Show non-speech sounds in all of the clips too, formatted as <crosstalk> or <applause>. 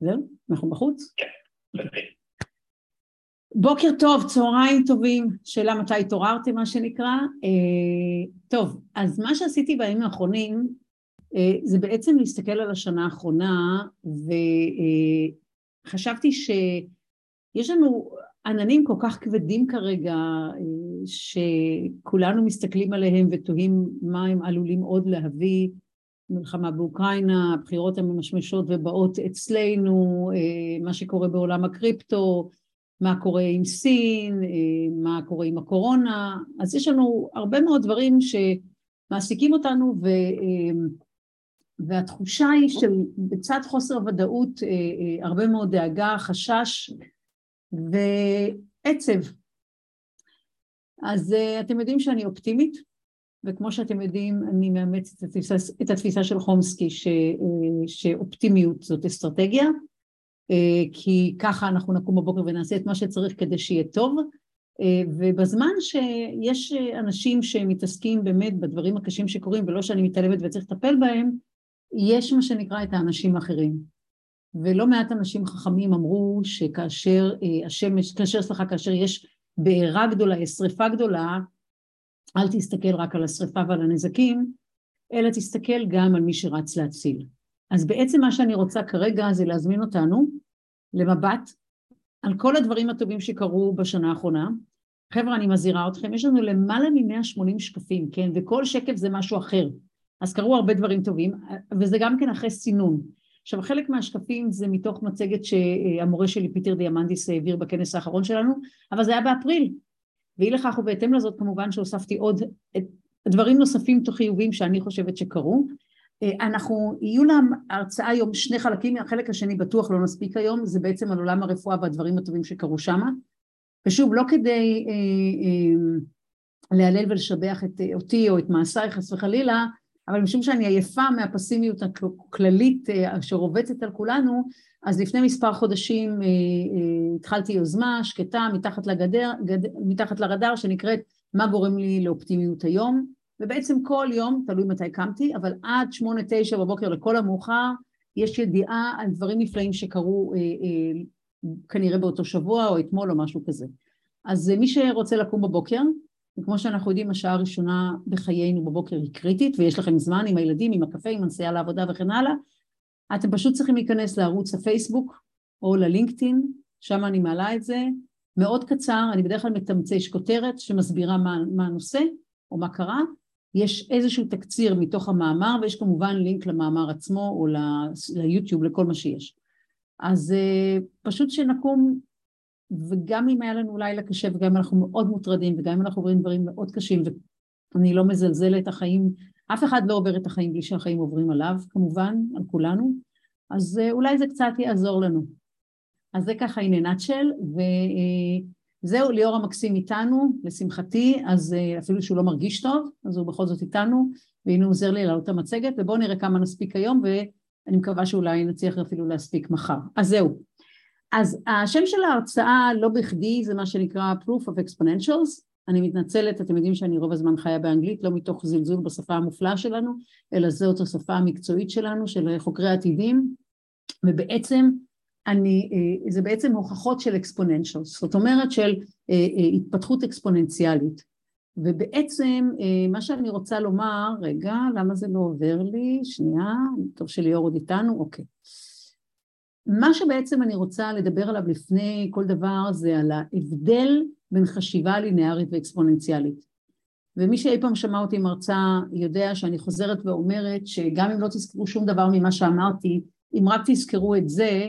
זהו? אנחנו בחוץ? בוקר טוב, צהריים טובים, שאלה מתי התעוררתם מה שנקרא. אה, טוב, אז מה שעשיתי בימים האחרונים אה, זה בעצם להסתכל על השנה האחרונה וחשבתי אה, שיש לנו עננים כל כך כבדים כרגע אה, שכולנו מסתכלים עליהם ותוהים מה הם עלולים עוד להביא מלחמה באוקראינה, הבחירות הממשמשות ובאות אצלנו, אה, מה שקורה בעולם הקריפטו, מה קורה עם סין, אה, מה קורה עם הקורונה, אז יש לנו הרבה מאוד דברים שמעסיקים אותנו ו, אה, והתחושה היא שבצד חוסר ודאות הרבה מאוד דאגה, חשש ועצב. אז אתם יודעים שאני אופטימית, וכמו שאתם יודעים, אני מאמצת את התפיסה, את התפיסה של חומסקי ש, שאופטימיות זאת אסטרטגיה, כי ככה אנחנו נקום בבוקר ונעשה את מה שצריך כדי שיהיה טוב, ובזמן שיש אנשים שמתעסקים באמת בדברים הקשים שקורים, ולא שאני מתעלמת וצריך לטפל בהם, יש מה שנקרא את האנשים האחרים. ולא מעט אנשים חכמים אמרו שכאשר השמש, כאשר סליחה, כאשר יש בעירה גדולה, יש שריפה גדולה, אל תסתכל רק על השרפה ועל הנזקים, אלא תסתכל גם על מי שרץ להציל. אז בעצם מה שאני רוצה כרגע זה להזמין אותנו למבט על כל הדברים הטובים שקרו בשנה האחרונה. חבר'ה, אני מזהירה אתכם, יש לנו למעלה מ-180 שקפים, כן? וכל שקף זה משהו אחר. אז קרו הרבה דברים טובים, וזה גם כן אחרי סינון. עכשיו, חלק מהשקפים זה מתוך מצגת שהמורה שלי, פיטר דיאמנדיס, העביר בכנס האחרון שלנו, אבל זה היה באפריל, ואי לכך ובהתאם לזאת כמובן שהוספתי עוד דברים נוספים חיוביים שאני חושבת שקרו. אה, אנחנו, יהיו להם הרצאה היום שני חלקים, החלק השני בטוח לא נספיק היום, זה בעצם על עולם הרפואה והדברים הטובים שקרו שמה. ושוב, לא כדי אה, אה, להלל ולשבח את אה, אותי או את מעשיי חס וחלילה, אבל משום שאני עייפה מהפסימיות הכללית אה, שרובצת על כולנו, אז לפני מספר חודשים אה, אה, התחלתי יוזמה שקטה מתחת, לגדר, גד, מתחת לרדאר שנקראת מה גורם לי לאופטימיות היום ובעצם כל יום, תלוי מתי קמתי, אבל עד שמונה תשע בבוקר לכל המאוחר יש ידיעה על דברים נפלאים שקרו אה, אה, כנראה באותו שבוע או אתמול או משהו כזה. אז מי שרוצה לקום בבוקר, וכמו שאנחנו יודעים השעה הראשונה בחיינו בבוקר היא קריטית ויש לכם זמן עם הילדים, עם הקפה, עם הנסיעה לעבודה וכן הלאה, אתם פשוט צריכים להיכנס לערוץ הפייסבוק או ללינקדאין, שם אני מעלה את זה, מאוד קצר, אני בדרך כלל מתמצא, יש כותרת שמסבירה מה, מה הנושא או מה קרה, יש איזשהו תקציר מתוך המאמר ויש כמובן לינק למאמר עצמו או ליוטיוב, לכל מה שיש. אז uh, פשוט שנקום, וגם אם היה לנו לילה קשה וגם אם אנחנו מאוד מוטרדים וגם אם אנחנו עוברים דברים מאוד קשים ואני לא מזלזלת, החיים אף אחד לא עובר את החיים בלי שהחיים עוברים עליו, כמובן, על כולנו, אז אה, אולי זה קצת יעזור לנו. אז זה ככה הנה נאצ'ל, וזהו, ליאור המקסים איתנו, לשמחתי, אז אה, אפילו שהוא לא מרגיש טוב, אז הוא בכל זאת איתנו, והנה הוא עוזר לי להעלות את המצגת, ובואו נראה כמה נספיק היום, ואני מקווה שאולי נצליח אפילו להספיק מחר. אז זהו. אז השם של ההרצאה לא בכדי זה מה שנקרא Proof of Exponentials, אני מתנצלת, אתם יודעים שאני רוב הזמן חיה באנגלית, לא מתוך זלזול בשפה המופלאה שלנו, אלא זאת השפה המקצועית שלנו, של חוקרי עתידים, ובעצם אני, אה, זה בעצם הוכחות של אקספוננציאל, זאת אומרת של אה, אה, התפתחות אקספוננציאלית. ובעצם מה שאני רוצה לומר, רגע, למה זה לא עובר לי? שנייה, טוב שליאור עוד איתנו, אוקיי. מה שבעצם אני רוצה לדבר עליו לפני כל דבר זה על ההבדל בין חשיבה ליניארית ואקספוננציאלית. ומי שאי פעם שמע אותי מרצה יודע שאני חוזרת ואומרת שגם אם לא תזכרו שום דבר ממה שאמרתי, אם רק תזכרו את זה,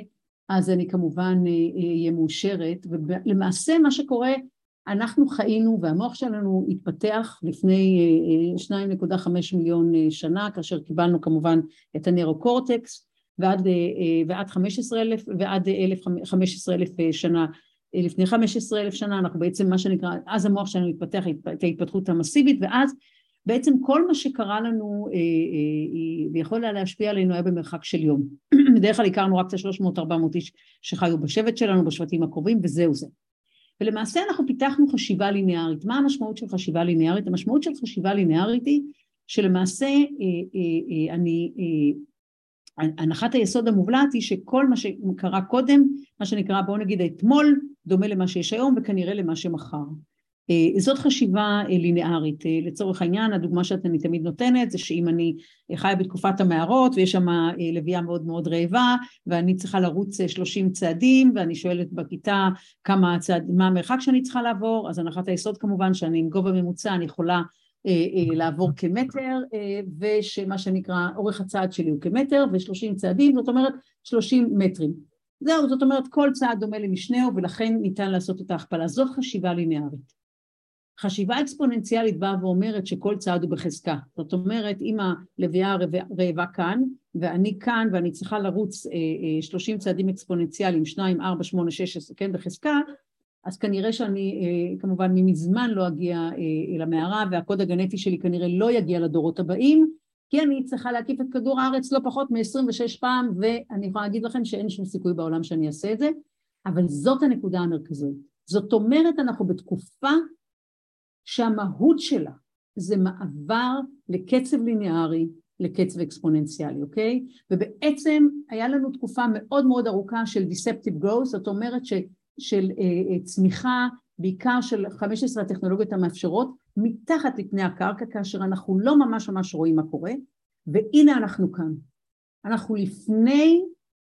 אז אני כמובן אהיה אה, מאושרת. ולמעשה מה שקורה, אנחנו חיינו והמוח שלנו התפתח לפני 2.5 אה, אה, מיליון שנה, כאשר קיבלנו כמובן את הנרוקורטקס, ועד, ועד 15 אלף, ועד 15 אלף שנה לפני 15 אלף שנה, אנחנו בעצם מה שנקרא, אז המוח שלנו התפתח את ההתפתחות המסיבית ואז בעצם כל מה שקרה לנו אה, אה, ויכול היה להשפיע עלינו היה במרחק של יום. <clears throat> בדרך כלל הכרנו רק את ה-300-400 איש שחיו בשבט שלנו, בשבטים הקרובים וזהו זה. ולמעשה אנחנו פיתחנו חשיבה ליניארית. מה המשמעות של חשיבה ליניארית? המשמעות של חשיבה ליניארית היא שלמעשה אה, אני הנחת היסוד המובלעת היא שכל מה שקרה קודם, מה שנקרא בואו נגיד אתמול, דומה למה שיש היום וכנראה למה שמחר. אה, זאת חשיבה אה, לינארית. אה, לצורך העניין, הדוגמה שאני תמיד נותנת זה שאם אני חיה בתקופת המערות ויש שם לביאה מאוד מאוד רעבה ואני צריכה לרוץ 30 צעדים ואני שואלת בכיתה כמה צעד, מה המרחק שאני צריכה לעבור, אז הנחת היסוד כמובן שאני עם גובה ממוצע אני יכולה לעבור כמטר ושמה שנקרא אורך הצעד שלי הוא כמטר ושלושים צעדים זאת אומרת שלושים מטרים. זהו זאת אומרת כל צעד דומה למשנהו ולכן ניתן לעשות את ההכפלה. זאת חשיבה לינארית. חשיבה אקספוננציאלית באה ואומרת שכל צעד הוא בחזקה. זאת אומרת, אם הלוויה רעבה כאן, ואני כאן ואני צריכה לרוץ אה, אה, 30 צעדים אקספוננציאליים, 2, 4, 8, 6, כן, בחזקה, אז כנראה שאני אה, כמובן מזמן לא אגיע אה, אל המערה והקוד הגנטי שלי כנראה לא יגיע לדורות הבאים, כי אני צריכה להקיף את כדור הארץ לא פחות מ-26 פעם, ואני יכולה להגיד לכם שאין שום סיכוי בעולם שאני אעשה את זה, אבל זאת הנקודה המרכזית. זאת אומרת, אנחנו בתקופה שהמהות שלה זה מעבר לקצב ליניארי לקצב אקספוננציאלי, אוקיי? ובעצם היה לנו תקופה מאוד מאוד ארוכה של Deceptive Growth, זאת אומרת ש, של אה, אה צמיחה בעיקר של 15 הטכנולוגיות המאפשרות מתחת לפני הקרקע כאשר אנחנו לא ממש ממש רואים מה קורה והנה אנחנו כאן. אנחנו לפני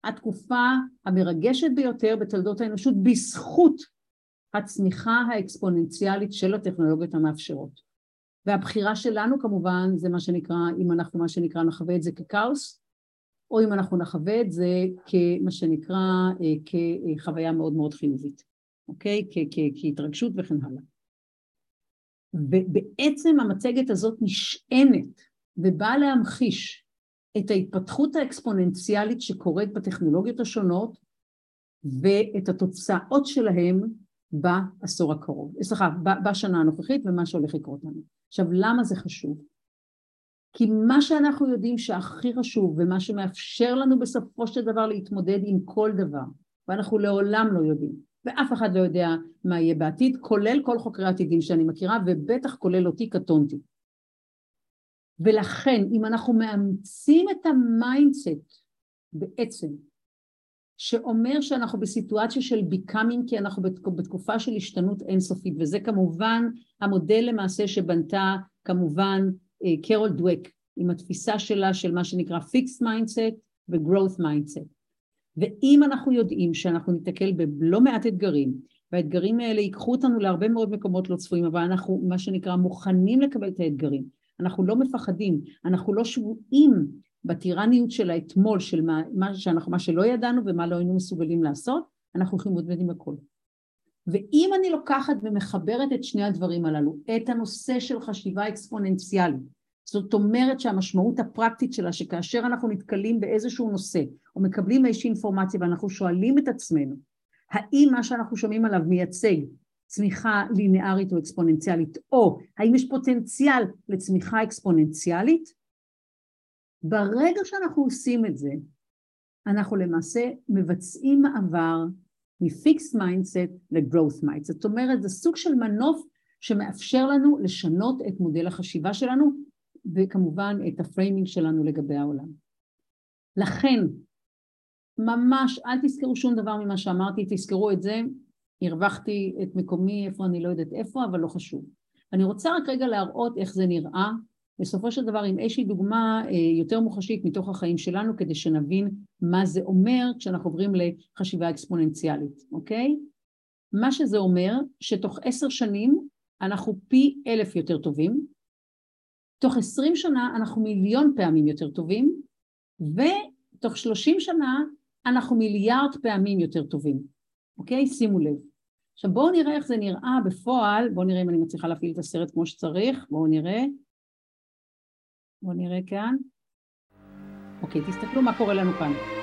התקופה המרגשת ביותר בתולדות האנושות בזכות הצמיחה האקספוננציאלית של הטכנולוגיות המאפשרות. והבחירה שלנו כמובן זה מה שנקרא, אם אנחנו מה שנקרא נחווה את זה ככאוס, או אם אנחנו נחווה את זה כמה שנקרא אה, כחוויה מאוד מאוד חיובית, אוקיי? כהתרגשות וכן הלאה. ובעצם המצגת הזאת נשענת ובאה להמחיש את ההתפתחות האקספוננציאלית שקורית בטכנולוגיות השונות ואת התוצאות שלהם בעשור הקרוב, סליחה, בשנה הנוכחית ומה שהולך לקרות לנו. עכשיו, למה זה חשוב? כי מה שאנחנו יודעים שהכי חשוב ומה שמאפשר לנו בסופו של דבר להתמודד עם כל דבר, ואנחנו לעולם לא יודעים, ואף אחד לא יודע מה יהיה בעתיד, כולל כל חוקרי העתידים שאני מכירה, ובטח כולל אותי קטונתי. ולכן, אם אנחנו מאמצים את ה mindset בעצם שאומר שאנחנו בסיטואציה של becoming כי אנחנו בתקופה של השתנות אינסופית וזה כמובן המודל למעשה שבנתה כמובן קרול דווק עם התפיסה שלה של מה שנקרא fixed mindset ו-growth mindset ואם אנחנו יודעים שאנחנו ניתקל בלא מעט אתגרים והאתגרים האלה ייקחו אותנו להרבה מאוד מקומות לא צפויים אבל אנחנו מה שנקרא מוכנים לקבל את האתגרים אנחנו לא מפחדים, אנחנו לא שבויים בטירניות של האתמול, של מה, מה, שאנחנו, מה שלא ידענו ומה לא היינו מסוגלים לעשות, אנחנו הולכים להתמודד עם הכל. ואם אני לוקחת ומחברת את שני הדברים הללו, את הנושא של חשיבה אקספוננציאלית, זאת אומרת שהמשמעות הפרקטית שלה שכאשר אנחנו נתקלים באיזשהו נושא או מקבלים איזושהי אינפורמציה ואנחנו שואלים את עצמנו האם מה שאנחנו שומעים עליו מייצג צמיחה לינארית או אקספוננציאלית או האם יש פוטנציאל לצמיחה אקספוננציאלית ברגע שאנחנו עושים את זה, אנחנו למעשה מבצעים מעבר מ fixed mindset ל growth mindset. זאת אומרת, זה סוג של מנוף שמאפשר לנו לשנות את מודל החשיבה שלנו וכמובן את ה framing שלנו לגבי העולם. לכן, ממש אל תזכרו שום דבר ממה שאמרתי, תזכרו את זה, הרווחתי את מקומי איפה אני לא יודעת איפה, אבל לא חשוב. אני רוצה רק רגע להראות איך זה נראה בסופו של דבר עם איזושהי דוגמה אה, יותר מוחשית מתוך החיים שלנו כדי שנבין מה זה אומר כשאנחנו עוברים לחשיבה אקספוננציאלית, אוקיי? מה שזה אומר שתוך עשר שנים אנחנו פי אלף יותר טובים, תוך עשרים שנה אנחנו מיליון פעמים יותר טובים ותוך שלושים שנה אנחנו מיליארד פעמים יותר טובים, אוקיי? שימו לב. עכשיו בואו נראה איך זה נראה בפועל, בואו נראה אם אני מצליחה להפעיל את הסרט כמו שצריך, בואו נראה בואו נראה כאן. אוקיי, תסתכלו מה קורה לנו כאן.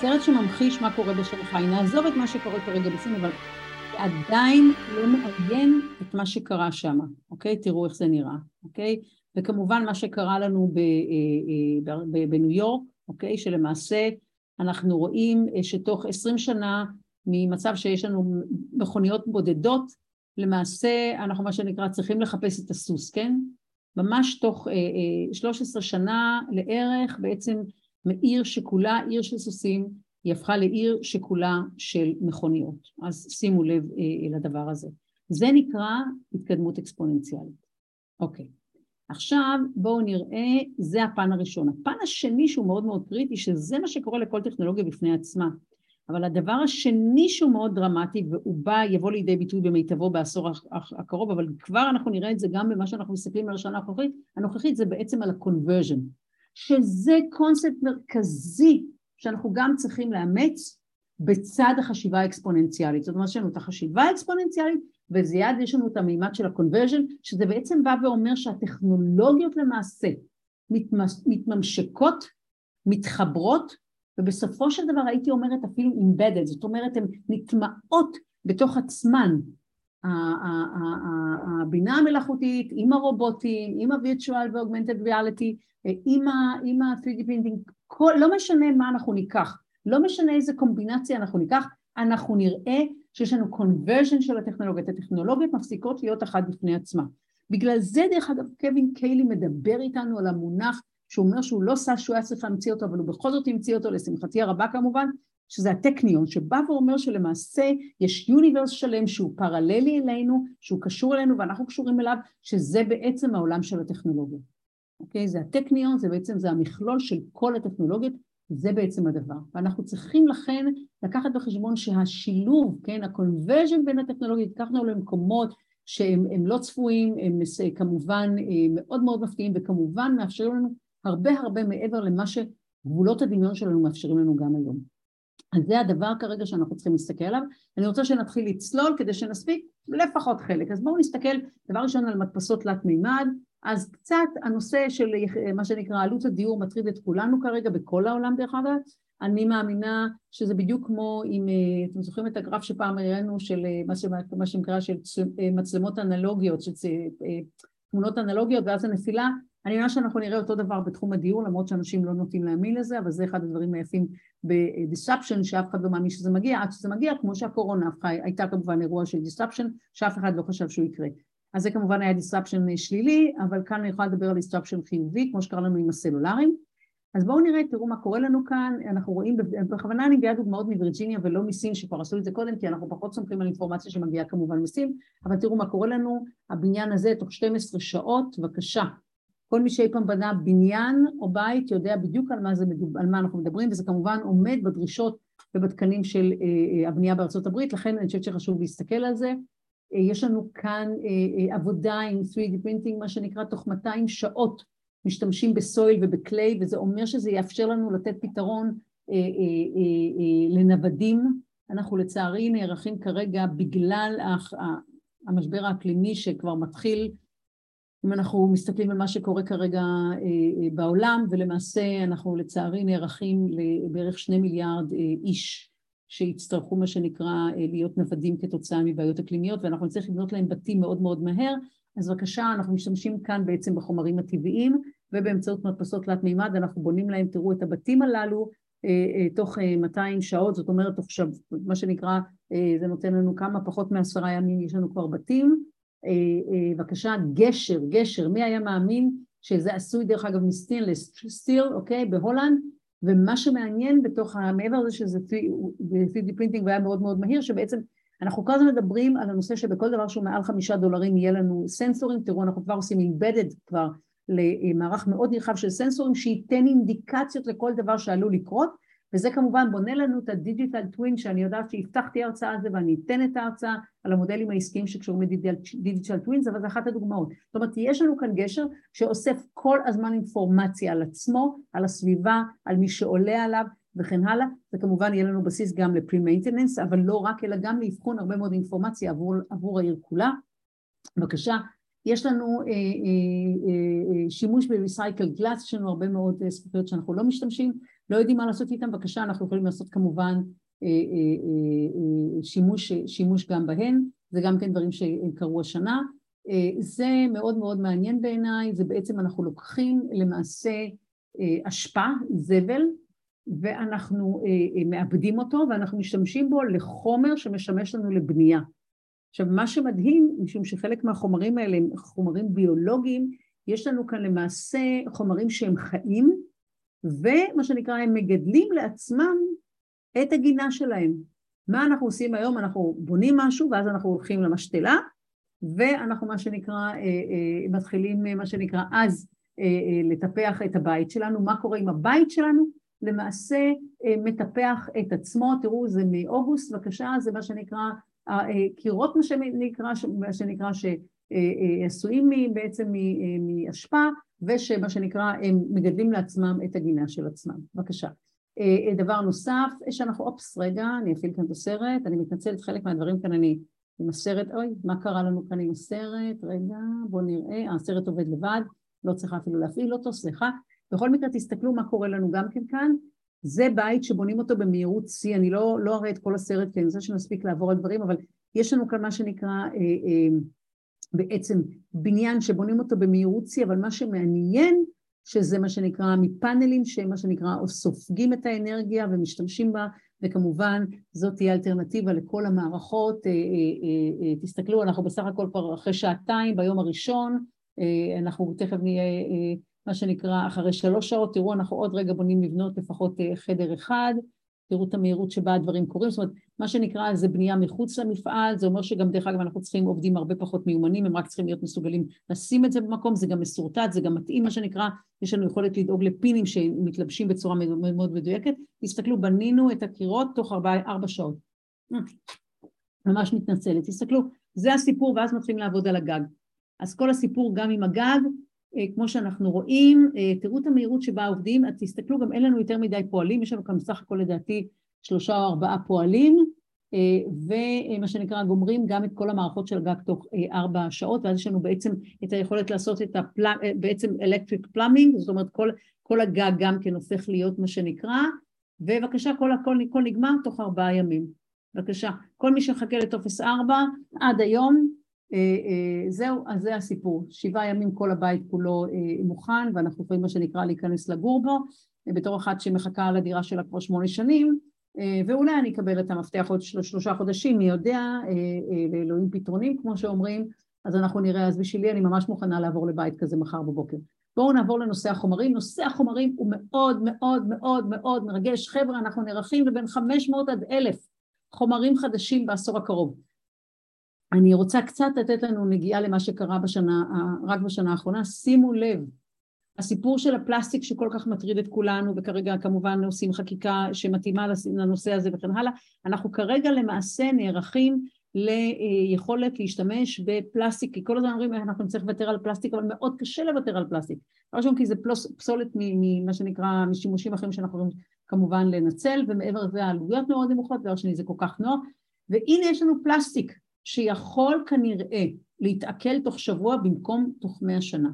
סרט שממחיש מה קורה בשנגחאי. נעזוב את מה שקורה כרגע בסין, אבל עדיין לא מעיין את מה שקרה שם, אוקיי? תראו איך זה נראה, אוקיי? וכמובן מה שקרה לנו אה, אה, בניו יורק, אוקיי? שלמעשה אנחנו רואים שתוך עשרים שנה ממצב שיש לנו מכוניות בודדות, למעשה אנחנו מה שנקרא צריכים לחפש את הסוס, כן? ממש תוך שלוש עשרה שנה לערך בעצם מעיר שכולה עיר של סוסים היא הפכה לעיר שכולה של מכוניות. אז שימו לב אה, לדבר הזה. זה נקרא התקדמות אקספוננציאלית. אוקיי. עכשיו בואו נראה, זה הפן הראשון. הפן השני שהוא מאוד מאוד קריטי, שזה מה שקורה לכל טכנולוגיה בפני עצמה. אבל הדבר השני שהוא מאוד דרמטי, והוא בא, יבוא לידי ביטוי במיטבו בעשור הקרוב, אבל כבר אנחנו נראה את זה גם במה שאנחנו מסתכלים על השנה הנוכחית, הנוכחית זה בעצם על ה-conversion, שזה קונספט מרכזי שאנחנו גם צריכים לאמץ בצד החשיבה האקספוננציאלית. זאת אומרת, יש לנו את החשיבה האקספוננציאלית, וליד יש לנו את המימד של ה-conversion, שזה בעצם בא ואומר שהטכנולוגיות למעשה מתממשקות, מתחברות, ובסופו של דבר הייתי אומרת אפילו embedded, זאת אומרת הן נטמעות בתוך עצמן. הבינה המלאכותית עם הרובוטים, עם ה-virtual ו-augmented reality, עם ה-3D printing, כל, לא משנה מה אנחנו ניקח, לא משנה איזה קומבינציה אנחנו ניקח, אנחנו נראה שיש לנו conversion של הטכנולוגיות, הטכנולוגיות מפסיקות להיות אחת בפני עצמה. בגלל זה דרך אגב קווין קיילי מדבר איתנו על המונח שהוא אומר שהוא לא שש שהוא היה צריך להמציא אותו אבל הוא בכל זאת המציא אותו לשמחתי הרבה כמובן שזה הטכניון שבא ואומר שלמעשה יש יוניברס שלם שהוא פרללי אלינו שהוא קשור אלינו ואנחנו קשורים אליו שזה בעצם העולם של הטכנולוגיה אוקיי? זה הטכניון, זה בעצם, זה המכלול של כל הטכנולוגיות, זה בעצם הדבר. ואנחנו צריכים לכן לקחת בחשבון שהשילוב, כן, ה-conversion בין הטכנולוגיות, לקחנו למקומות שהם לא צפויים, הם כמובן אה, מאוד מאוד מפתיעים וכמובן מאפשרים לנו הרבה הרבה מעבר למה שגבולות הדמיון שלנו מאפשרים לנו גם היום. אז זה הדבר כרגע שאנחנו צריכים להסתכל עליו. אני רוצה שנתחיל לצלול כדי שנספיק לפחות חלק. אז בואו נסתכל דבר ראשון על מדפסות תלת מימד, אז קצת הנושא של מה שנקרא עלות הדיור מטריד את כולנו כרגע בכל העולם דרך אגב, אני מאמינה שזה בדיוק כמו אם אתם זוכרים את הגרף שפעם הראינו של מה שנקרא של מצלמות אנלוגיות, של תמונות אנלוגיות ואז הנפילה, אני מאמינה שאנחנו נראה אותו דבר בתחום הדיור למרות שאנשים לא נוטים להאמין לזה אבל זה אחד הדברים היפים ב-disruption שאף אחד לא מאמין שזה מגיע עד שזה מגיע כמו שהקורונה הייתה כמובן אירוע של disruption שאף אחד לא חשב שהוא יקרה אז זה כמובן היה disruption שלילי, אבל כאן אני יכולה לדבר על disruption חיובי, כמו שקרה לנו עם הסלולרים. אז בואו נראה, תראו מה קורה לנו כאן, אנחנו רואים, בכוונה אני מביאה דוגמאות מווירג'יניה ולא מסין שכבר עשו את זה קודם, כי אנחנו פחות סומכים על אינפורמציה שמגיעה כמובן מסין, אבל תראו מה קורה לנו, הבניין הזה תוך 12 שעות, בבקשה. כל מי שאי פעם בנה בניין או בית יודע בדיוק על מה, זה, על מה אנחנו מדברים, וזה כמובן עומד בדרישות ובתקנים של אה, אה, הבנייה בארצות הברית, לכן אני חושבת שחשוב להסתכל על זה. אה, יש לנו כאן עבודה עם 3D printing, מה שנקרא תוך 200 שעות משתמשים בסויל ובקליי, וזה אומר שזה יאפשר לנו לתת פתרון לנוודים. אנחנו לצערי נערכים כרגע בגלל המשבר האקלימי שכבר מתחיל, אם אנחנו מסתכלים על מה שקורה כרגע בעולם, ולמעשה אנחנו לצערי נערכים לבערך שני מיליארד איש שיצטרכו מה שנקרא אה, להיות נוודים כתוצאה מבעיות אקלימיות ואנחנו נצטרך לבנות להם בתים מאוד מאוד מהר אז בבקשה אנחנו משתמשים כאן בעצם בחומרים הטבעיים ובאמצעות מדפסות תלת מימד אנחנו בונים להם, תראו את הבתים הללו אה, אה, תוך 200 שעות, זאת אומרת תוך שב, מה שנקרא, זה נותן לנו כמה פחות מעשרה ימים, יש לנו כבר בתים. בבקשה, גשר, גשר, מי היה מאמין שזה עשוי דרך אגב מ stainless steel, אוקיי, בהולנד, ומה שמעניין בתוך, מעבר לזה שזה 3D printing והיה מאוד מאוד מהיר, שבעצם אנחנו כל הזמן מדברים על הנושא שבכל דבר שהוא מעל חמישה דולרים יהיה לנו סנסורים, תראו אנחנו כבר עושים embedded כבר למערך מאוד נרחב של סנסורים שייתן אינדיקציות לכל דבר שעלול לקרות וזה כמובן בונה לנו את ה digital twin שאני יודעת שהבטחתי הרצאה על זה ואני אתן את ההרצאה על המודלים העסקיים שקשורים ל digital twins אבל זה אחת הדוגמאות. זאת אומרת יש לנו כאן גשר שאוסף כל הזמן אינפורמציה על עצמו, על הסביבה, על מי שעולה עליו וכן הלאה וכמובן יהיה לנו בסיס גם ל pre-maintenance אבל לא רק אלא גם לאבחון הרבה מאוד אינפורמציה עבור, עבור העיר כולה. בבקשה יש לנו אה, אה, אה, שימוש בריסייקל גלאס, יש לנו הרבה מאוד זכויות שאנחנו לא משתמשים לא יודעים מה לעשות איתם, בבקשה, אנחנו יכולים לעשות כמובן אה, אה, אה, שימוש, שימוש גם בהן, זה גם כן דברים שקרו השנה. זה מאוד מאוד מעניין בעיניי, זה בעצם אנחנו לוקחים למעשה אשפה, זבל, ואנחנו מאבדים אותו ואנחנו משתמשים בו לחומר שמשמש לנו לבנייה. עכשיו מה שמדהים, משום שחלק מהחומרים האלה הם חומרים ביולוגיים, יש לנו כאן למעשה חומרים שהם חיים ומה שנקרא הם מגדלים לעצמם את הגינה שלהם. מה אנחנו עושים היום? אנחנו בונים משהו ואז אנחנו הולכים למשתלה ואנחנו מה שנקרא אה, אה, מתחילים מה שנקרא אז אה, לטפח את הבית שלנו. מה קורה עם הבית שלנו? למעשה מטפח את עצמו, תראו זה מאוגוסט בבקשה, זה מה שנקרא קירות מה שנקרא, מה שנקרא שעשויים בעצם מאשפה ושמה שנקרא הם מגדלים לעצמם את הגינה של עצמם. בבקשה. אה, דבר נוסף, שאנחנו, אופס רגע, אני אפעיל כאן את הסרט, אני מתנצלת חלק מהדברים כאן אני עם הסרט, אוי, מה קרה לנו כאן עם הסרט? רגע, בואו נראה, אה, הסרט עובד לבד, לא צריכה אפילו להפעיל אותו, סליחה. בכל מקרה תסתכלו מה קורה לנו גם כן כאן, זה בית שבונים אותו במהירות שיא, אני לא, לא אראה את כל הסרט כי אני רוצה שנספיק לעבור על דברים, אבל יש לנו כאן מה שנקרא אה, אה, בעצם בניין שבונים אותו במהירות שיא, אבל מה שמעניין שזה מה שנקרא מפאנלים שהם מה שנקרא סופגים את האנרגיה ומשתמשים בה וכמובן זאת תהיה אלטרנטיבה לכל המערכות, אה, אה, אה, תסתכלו אנחנו בסך הכל כבר אחרי שעתיים ביום הראשון, אנחנו תכף נהיה מה שנקרא אחרי שלוש שעות, תראו אנחנו עוד רגע בונים לבנות לפחות חדר אחד תראו את המהירות שבה הדברים קורים, זאת אומרת, מה שנקרא זה בנייה מחוץ למפעל, זה אומר שגם דרך אגב אנחנו צריכים עובדים הרבה פחות מיומנים, הם רק צריכים להיות מסוגלים לשים את זה במקום, זה גם מסורטט, זה גם מתאים מה שנקרא, יש לנו יכולת לדאוג לפינים שמתלבשים בצורה מאוד מאוד מדויקת, תסתכלו, בנינו את הקירות תוך ארבע, ארבע שעות, ממש מתנצלת, תסתכלו, זה הסיפור ואז מתחילים לעבוד על הגג, אז כל הסיפור גם עם הגג כמו שאנחנו רואים, אה, תראו את המהירות שבה עובדים, אז תסתכלו, גם אין לנו יותר מדי פועלים, יש לנו כאן בסך הכל לדעתי שלושה או ארבעה פועלים, אה, ומה שנקרא גומרים גם את כל המערכות של הגג תוך ארבע שעות, ואז יש לנו בעצם את היכולת לעשות את הפלאם, בעצם electric plumbing, זאת אומרת כל, כל הגג גם כן הופך להיות מה שנקרא, ובבקשה כל הכל כל נגמר תוך ארבעה ימים. בבקשה, כל מי שמחכה לטופס ארבע עד היום אה, אה, זהו, אז זה הסיפור. שבעה ימים כל הבית כולו אה, מוכן ואנחנו יכולים מה שנקרא להיכנס לגור בו בתור אחת שמחכה על הדירה שלה כבר שמונה שנים ואולי אני אקבל את המפתח עוד שלושה חודשים, מי יודע, לאלוהים פתרונים כמו שאומרים, אז אנחנו נראה, אז בשבילי אני ממש מוכנה לעבור לבית כזה מחר בבוקר. בואו נעבור לנושא החומרים. נושא החומרים הוא מאוד מאוד מאוד מאוד מרגש. חבר'ה, אנחנו נערכים לבין 500 עד 1,000 חומרים חדשים בעשור הקרוב. אני רוצה קצת לתת לנו נגיעה למה שקרה בשנה, רק בשנה האחרונה. שימו לב, הסיפור של הפלסטיק שכל כך מטריד את כולנו, וכרגע כמובן עושים חקיקה שמתאימה לנושא הזה וכן הלאה, אנחנו כרגע למעשה נערכים ליכולת להשתמש בפלסטיק, כי כל הזמן אומרים אנחנו נצטרך לוותר על פלסטיק, אבל מאוד קשה לוותר על פלסטיק. לא ראשון כי זה פסולת ממה שנקרא, משימושים אחרים שאנחנו יכולים כמובן לנצל, ומעבר לזה העלויות מאוד נמוכות, דבר שני זה כל כך נוח, והנה יש לנו פלסטיק, שיכול כנראה להתעכל תוך שבוע במקום תוך מאה שנה.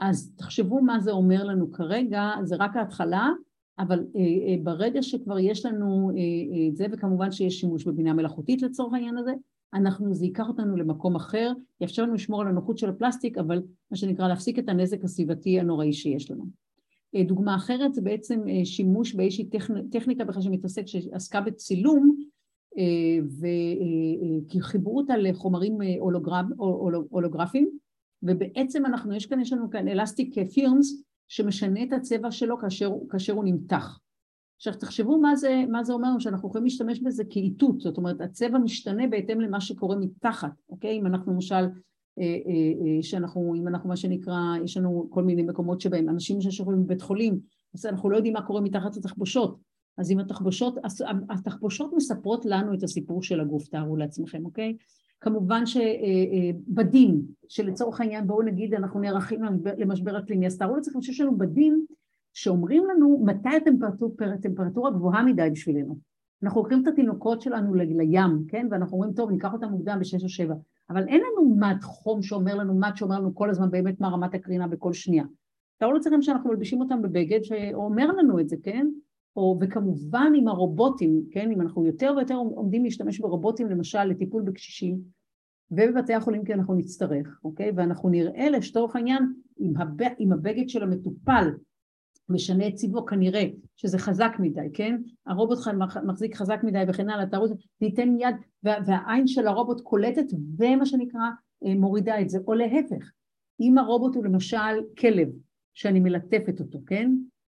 אז תחשבו מה זה אומר לנו כרגע, זה רק ההתחלה, אבל אה, אה, ברגע שכבר יש לנו אה, אה, את זה, וכמובן שיש שימוש בבינה מלאכותית לצורך העניין הזה, אנחנו, זה ייקח אותנו למקום אחר, יאפשר לנו לשמור על הנוחות של הפלסטיק, אבל מה שנקרא להפסיק את הנזק הסביבתי הנוראי שיש לנו. אה, דוגמה אחרת זה בעצם אה, שימוש באיזושהי טכניקה בכלל שמתעסק, שעסקה בצילום, כי חיברו אותה לחומרים הולוגרפיים ובעצם אנחנו, יש כאן, יש לנו כאן אלסטיק פירמס שמשנה את הצבע שלו כאשר, כאשר הוא נמתח. עכשיו תחשבו מה זה, מה זה אומר שאנחנו יכולים להשתמש בזה כאיתות, זאת אומרת הצבע משתנה בהתאם למה שקורה מתחת, אוקיי? אם אנחנו למשל, אה, אה, אה, שאנחנו, אם אנחנו מה שנקרא, יש לנו כל מיני מקומות שבהם אנשים ששוכבים בבית חולים, אז אנחנו לא יודעים מה קורה מתחת לתחבושות, אז אם התחבושות, התחבושות מספרות לנו את הסיפור של הגוף, תארו לעצמכם, אוקיי? כמובן שבדים, אה, אה, שלצורך העניין בואו נגיד אנחנו נערכים למשבר אקלימי, אז תארו לעצמכם שיש לנו בדים שאומרים לנו מתי הטמפרטורה, הטמפרטורה גבוהה מדי בשבילנו. אנחנו לוקחים את התינוקות שלנו לים, כן? ואנחנו אומרים, טוב, ניקח אותם מוקדם בשש או שבע. אבל אין לנו מד חום שאומר לנו, מד שאומר לנו כל הזמן באמת מה רמת הקרינה בכל שנייה. תארו לעצמכם שאנחנו מלבישים אותם בבגד שאומר לנו את זה, כן? או וכמובן עם הרובוטים, כן, אם אנחנו יותר ויותר עומדים להשתמש ברובוטים למשל לטיפול בקשישים ובבתי החולים כי אנחנו נצטרך, אוקיי? ואנחנו נראה לשטוח העניין עם, הב... עם הבגד של המטופל משנה את צבעו, כנראה שזה חזק מדי, כן? הרובוט מחזיק חזק מדי וכן הלאה, תרוץ, ניתן יד, והעין של הרובוט קולטת ומה שנקרא אה, מורידה את זה, או להפך. אם הרובוט הוא למשל כלב, שאני מלטפת אותו, כן?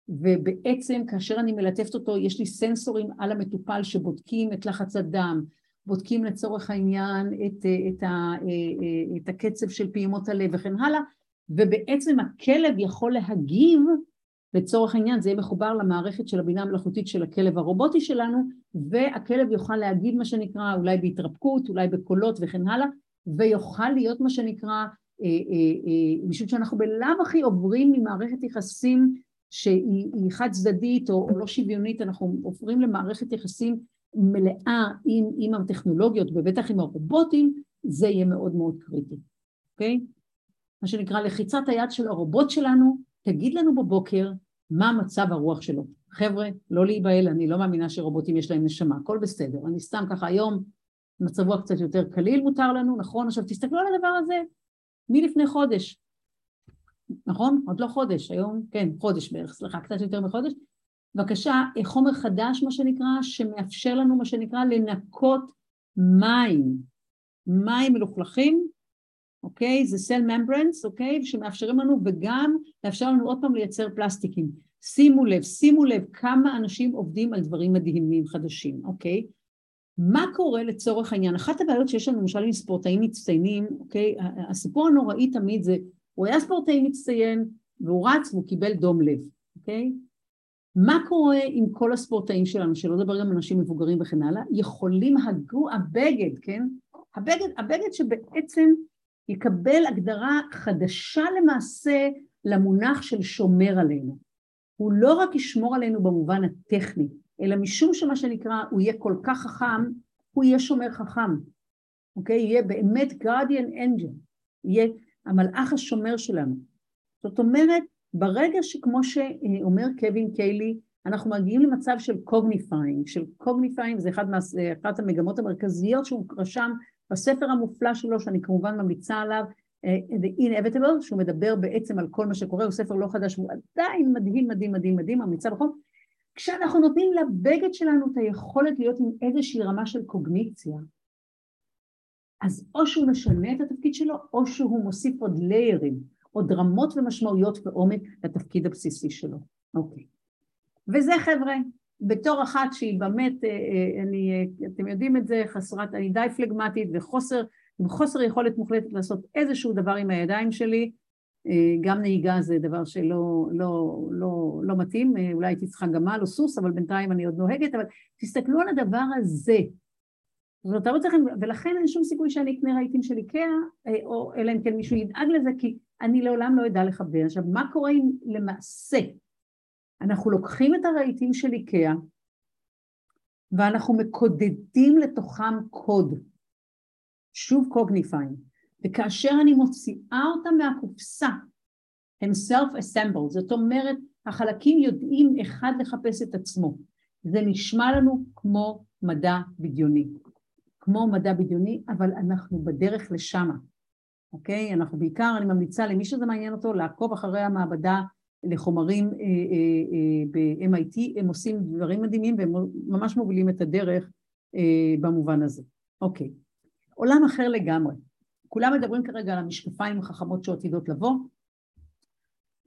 ובעצם כאשר אני מלטפת אותו, יש לי סנסורים על המטופל שבודקים את לחץ הדם, בודקים לצורך העניין את, אה, את, ה, אה, את הקצב של פעימות הלב וכן הלאה, ובעצם הכלב יכול להגיב לצורך העניין זה יהיה מחובר למערכת של הבינה המלאכותית של הכלב הרובוטי שלנו והכלב יוכל להגיד מה שנקרא אולי בהתרפקות, אולי בקולות וכן הלאה ויוכל להיות מה שנקרא אה, אה, אה, משום שאנחנו בלאו הכי עוברים ממערכת יחסים שהיא חד צדדית או, או לא שוויונית אנחנו עוברים למערכת יחסים מלאה עם, עם הטכנולוגיות ובטח עם הרובוטים זה יהיה מאוד מאוד קריטי, אוקיי? מה שנקרא לחיצת היד של הרובוט שלנו תגיד לנו בבוקר מה מצב הרוח שלו. חבר'ה, לא להיבהל, אני לא מאמינה שרובוטים יש להם נשמה, הכל בסדר. אני סתם ככה היום, מצב רוח קצת יותר קליל מותר לנו, נכון? עכשיו תסתכלו על הדבר הזה מלפני חודש, נכון? עוד לא חודש, היום, כן, חודש בערך, סליחה, קצת יותר מחודש. בבקשה, חומר חדש, מה שנקרא, שמאפשר לנו, מה שנקרא, לנקות מים, מים מלוכלכים אוקיי? זה סל ממברנס, אוקיי? שמאפשרים לנו וגם לאפשר לנו עוד פעם לייצר פלסטיקים. שימו לב, שימו לב כמה אנשים עובדים על דברים מדהימים חדשים, אוקיי? מה קורה לצורך העניין? אחת הבעיות שיש לנו למשל עם ספורטאים מצטיינים, אוקיי? הסיפור הנוראי תמיד זה, הוא היה ספורטאי מצטיין והוא רץ והוא קיבל דום לב, אוקיי? מה קורה עם כל הספורטאים שלנו, שלא לדבר גם אנשים מבוגרים וכן הלאה, יכולים הגו, הבגד, כן? הבגד, הבגד שבעצם יקבל הגדרה חדשה למעשה למונח של שומר עלינו. הוא לא רק ישמור עלינו במובן הטכני, אלא משום שמה שנקרא הוא יהיה כל כך חכם, הוא יהיה שומר חכם, אוקיי? יהיה באמת guardian angel, יהיה המלאך השומר שלנו. זאת אומרת, ברגע שכמו שאומר קווין קלי, אנחנו מגיעים למצב של cognifying, של cognifying זה אחד מה, אחת המגמות המרכזיות שהוא רשם בספר המופלא שלו, שאני כמובן ממליצה עליו, uh, The Inevitable, שהוא מדבר בעצם על כל מה שקורה, הוא ספר לא חדש, הוא עדיין מדהים, מדהים, מדהים, מדהים, ממליצה בכל. כשאנחנו נותנים לבגד שלנו את היכולת להיות עם איזושהי רמה של קוגניציה, אז או שהוא משנה את התפקיד שלו, או שהוא מוסיף עוד ליירים, עוד רמות ומשמעויות ועומק לתפקיד הבסיסי שלו. אוקיי. וזה חבר'ה, בתור אחת שהיא באמת, אה, אה, אני, אה, אתם יודעים את זה, חסרת, אני די פלגמטית וחוסר, עם חוסר יכולת מוחלטת לעשות איזשהו דבר עם הידיים שלי, גם נהיגה זה דבר שלא לא, לא, לא מתאים, אולי הייתי צריכה גמל או סוס, אבל בינתיים אני עוד נוהגת, אבל תסתכלו על הדבר הזה. זאת אומרת, ולכן אין שום סיכוי שאני אקנה רהיטים של איקאה, או אלא אם כן מישהו ידאג לזה, כי אני לעולם לא אדע לחבר. עכשיו, מה קורה אם למעשה אנחנו לוקחים את הרהיטים של איקאה ואנחנו מקודדים לתוכם קוד, שוב קוגניפיין, וכאשר אני מוציאה אותם מהקופסה, הם self-assembled, זאת אומרת החלקים יודעים אחד לחפש את עצמו, זה נשמע לנו כמו מדע בדיוני, כמו מדע בדיוני, אבל אנחנו בדרך לשמה, אוקיי? אנחנו בעיקר, אני ממליצה למי שזה מעניין אותו לעקוב אחרי המעבדה לחומרים אה, אה, אה, ב-MIT, הם עושים דברים מדהימים והם ממש מובילים את הדרך במובן הזה. אוקיי, עולם אחר לגמרי. כולם מדברים כרגע על המשקפיים החכמות שעתידות לבוא.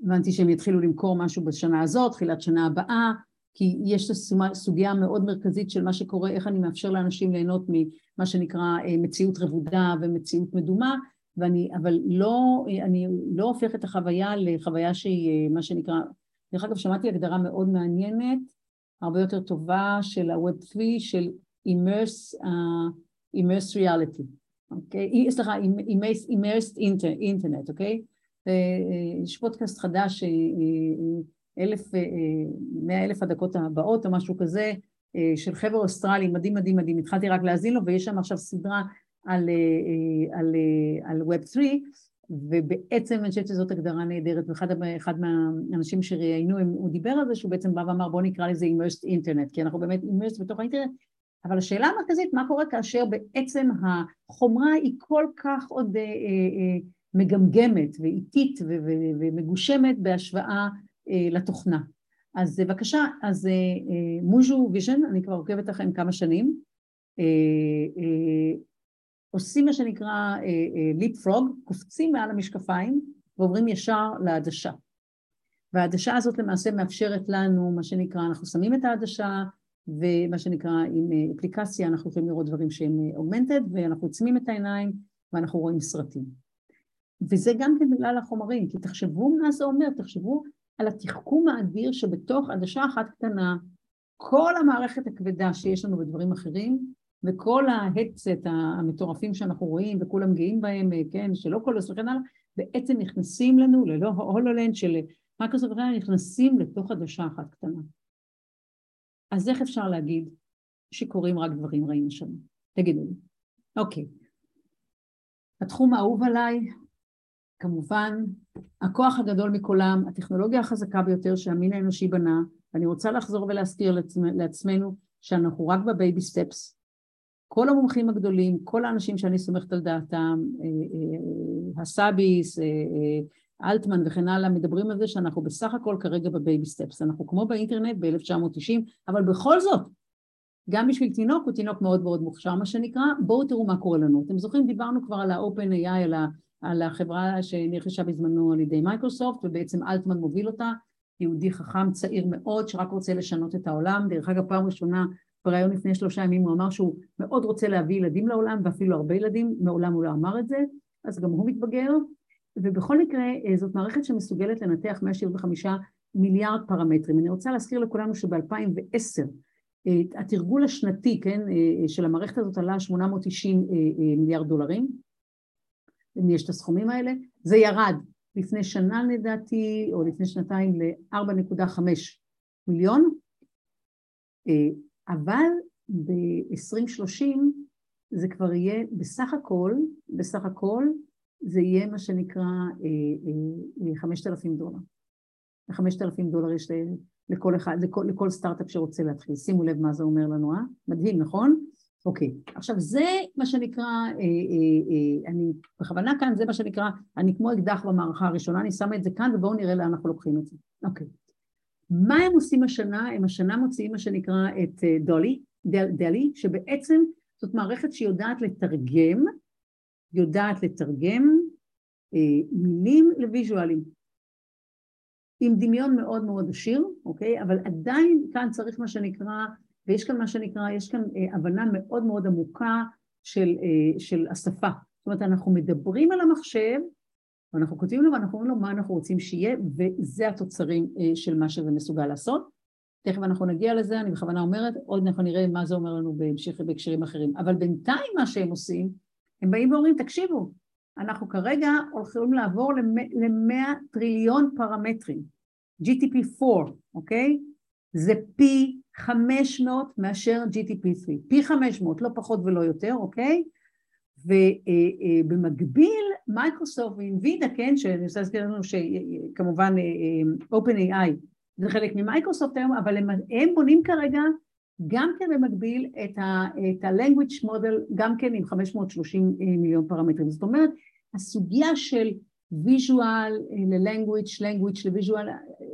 הבנתי שהם יתחילו למכור משהו בשנה הזאת, תחילת שנה הבאה, כי יש סוגיה מאוד מרכזית של מה שקורה, איך אני מאפשר לאנשים ליהנות ממה שנקרא מציאות רבודה ומציאות מדומה, ואני, אבל לא, אני לא הופך את החוויה לחוויה שהיא מה שנקרא, דרך אגב שמעתי הגדרה מאוד מעניינת, הרבה יותר טובה של ה-Web 3 של immerse, uh, immerse reality, אוקיי? Okay? סליחה, immersed internet, אוקיי? Okay? יש פודקאסט חדש, אלף, מאה אלף הדקות הבאות או משהו כזה, של חבר אוסטרלי, מדהים מדהים מדהים, התחלתי רק להאזין לו ויש שם עכשיו סדרה על, אה, על, אה, על Web 3 ובעצם אני חושבת שזאת הגדרה נהדרת ואחד מהאנשים שראיינו הוא דיבר על זה שהוא בעצם בא ואמר בוא נקרא לזה immersed אינטרנט כי אנחנו באמת immersed בתוך האינטרנט. אבל השאלה המרכזית מה קורה כאשר בעצם החומרה היא כל כך עוד אה, אה, מגמגמת ואיטית ומגושמת בהשוואה אה, לתוכנה אז בבקשה, אז Mojo Vision, אני כבר עוקבת לכם כמה שנים, עושים מה שנקרא ליפ פרוג, קופצים מעל המשקפיים ועוברים ישר לעדשה. והעדשה הזאת למעשה מאפשרת לנו, מה שנקרא, אנחנו שמים את העדשה ומה שנקרא עם אפליקציה אנחנו יכולים לראות דברים שהם אוגמנטד ואנחנו עוצמים את העיניים ואנחנו רואים סרטים. וזה גם כן בגלל החומרים, כי תחשבו מה זה אומר, תחשבו על התחכום האדיר שבתוך עדשה אחת קטנה, כל המערכת הכבדה שיש לנו בדברים אחרים, וכל ה headsets המטורפים שאנחנו רואים וכולם גאים בהם, כן, של Oculus וכן הלאה, בעצם נכנסים לנו ללא הולולנד של מייקרוסופט וכן נכנסים לתוך עדשה אחת קטנה. אז איך אפשר להגיד שקורים רק דברים רעים שם? תגידו לי. אוקיי. התחום האהוב עליי, כמובן, הכוח הגדול מכולם, הטכנולוגיה החזקה ביותר שהמין האנושי בנה, ואני רוצה לחזור ולהזכיר לעצמנו שאנחנו רק ב baby steps. כל המומחים הגדולים, כל האנשים שאני סומכת על דעתם, אה, אה, הסאביס, אה, אלטמן וכן הלאה, מדברים על זה שאנחנו בסך הכל כרגע ב baby steps. אנחנו כמו באינטרנט ב-1990, אבל בכל זאת, גם בשביל תינוק הוא תינוק מאוד מאוד מוכשר מה שנקרא, בואו תראו מה קורה לנו. אתם זוכרים, דיברנו כבר על ה- OpenAI, על, ה, על החברה שנרכשה בזמנו על ידי מייקרוסופט, ובעצם אלטמן מוביל אותה, יהודי חכם צעיר מאוד שרק רוצה לשנות את העולם. דרך אגב, פעם ראשונה בריאיון לפני שלושה ימים הוא אמר שהוא מאוד רוצה להביא ילדים לעולם, ואפילו הרבה ילדים, מעולם הוא לא אמר את זה, אז גם הוא מתבגר. ובכל מקרה, זאת מערכת שמסוגלת לנתח 175 מיליארד פרמטרים. אני רוצה להזכיר לכולנו שב-2010 התרגול השנתי, כן, של המערכת הזאת עלה 890 מיליארד דולרים, אם יש את הסכומים האלה, זה ירד לפני שנה לדעתי, או לפני שנתיים ל-4.5 מיליון, אבל ב-2030 זה כבר יהיה בסך הכל, בסך הכל זה יהיה מה שנקרא 5,000 דולר. 5,000 דולר יש לכל אחד, לכל, לכל סטארט-אפ שרוצה להתחיל. שימו לב מה זה אומר לנו, אה? מדהים, נכון? אוקיי. עכשיו זה מה שנקרא, אה, אה, אה, אני בכוונה כאן, זה מה שנקרא, אני כמו אקדח במערכה הראשונה, אני שמה את זה כאן ובואו נראה לאן אנחנו לוקחים את זה. אוקיי. מה הם עושים השנה? הם השנה מוציאים מה שנקרא את אה, דולי, דל, דלי, שבעצם זאת מערכת שיודעת לתרגם, יודעת לתרגם אה, מילים לוויז'ואלים. עם דמיון מאוד מאוד עשיר, אוקיי? אבל עדיין כאן צריך מה שנקרא, ויש כאן מה שנקרא, יש כאן אה, הבנה מאוד מאוד עמוקה של, אה, של השפה. זאת אומרת, אנחנו מדברים על המחשב, ואנחנו כותבים לו ואנחנו אומרים לו מה אנחנו רוצים שיהיה, וזה התוצרים אה, של מה שזה מסוגל לעשות. תכף אנחנו נגיע לזה, אני בכוונה אומרת, עוד אנחנו נראה מה זה אומר לנו בהמשך בהקשרים אחרים. אבל בינתיים מה שהם עושים, הם באים ואומרים, תקשיבו, אנחנו כרגע הולכים לעבור ל-100 טריליון פרמטרים, GTP4, אוקיי? זה פי 500 מאשר GTP3, פי 500, לא פחות ולא יותר, אוקיי? ובמקביל מייקרוסופט ואנבידיה, כן, שאני רוצה להזכיר לנו שכמובן OpenAI זה חלק ממייקרוסופט היום, אבל הם, הם בונים כרגע גם כן במקביל את ה-language model, גם כן עם 530 מיליון פרמטרים. זאת אומרת, הסוגיה של visual ל-language, language ל-visual,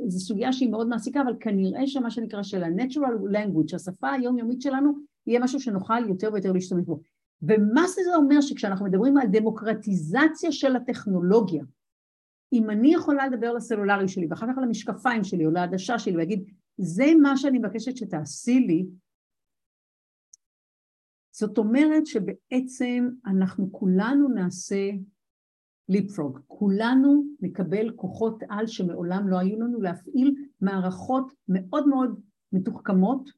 זו סוגיה שהיא מאוד מעסיקה, אבל כנראה שמה שנקרא של ה-natural language, השפה היומיומית שלנו, יהיה משהו שנוכל יותר ויותר להשתמש בו. ומה זה אומר שכשאנחנו מדברים על דמוקרטיזציה של הטכנולוגיה, אם אני יכולה לדבר לסלולרי שלי ואחר כך למשקפיים שלי או לעדשה שלי ולהגיד זה מה שאני מבקשת שתעשי לי, זאת אומרת שבעצם אנחנו כולנו נעשה ליפפרוג, כולנו נקבל כוחות על שמעולם לא היו לנו להפעיל מערכות מאוד מאוד מתוחכמות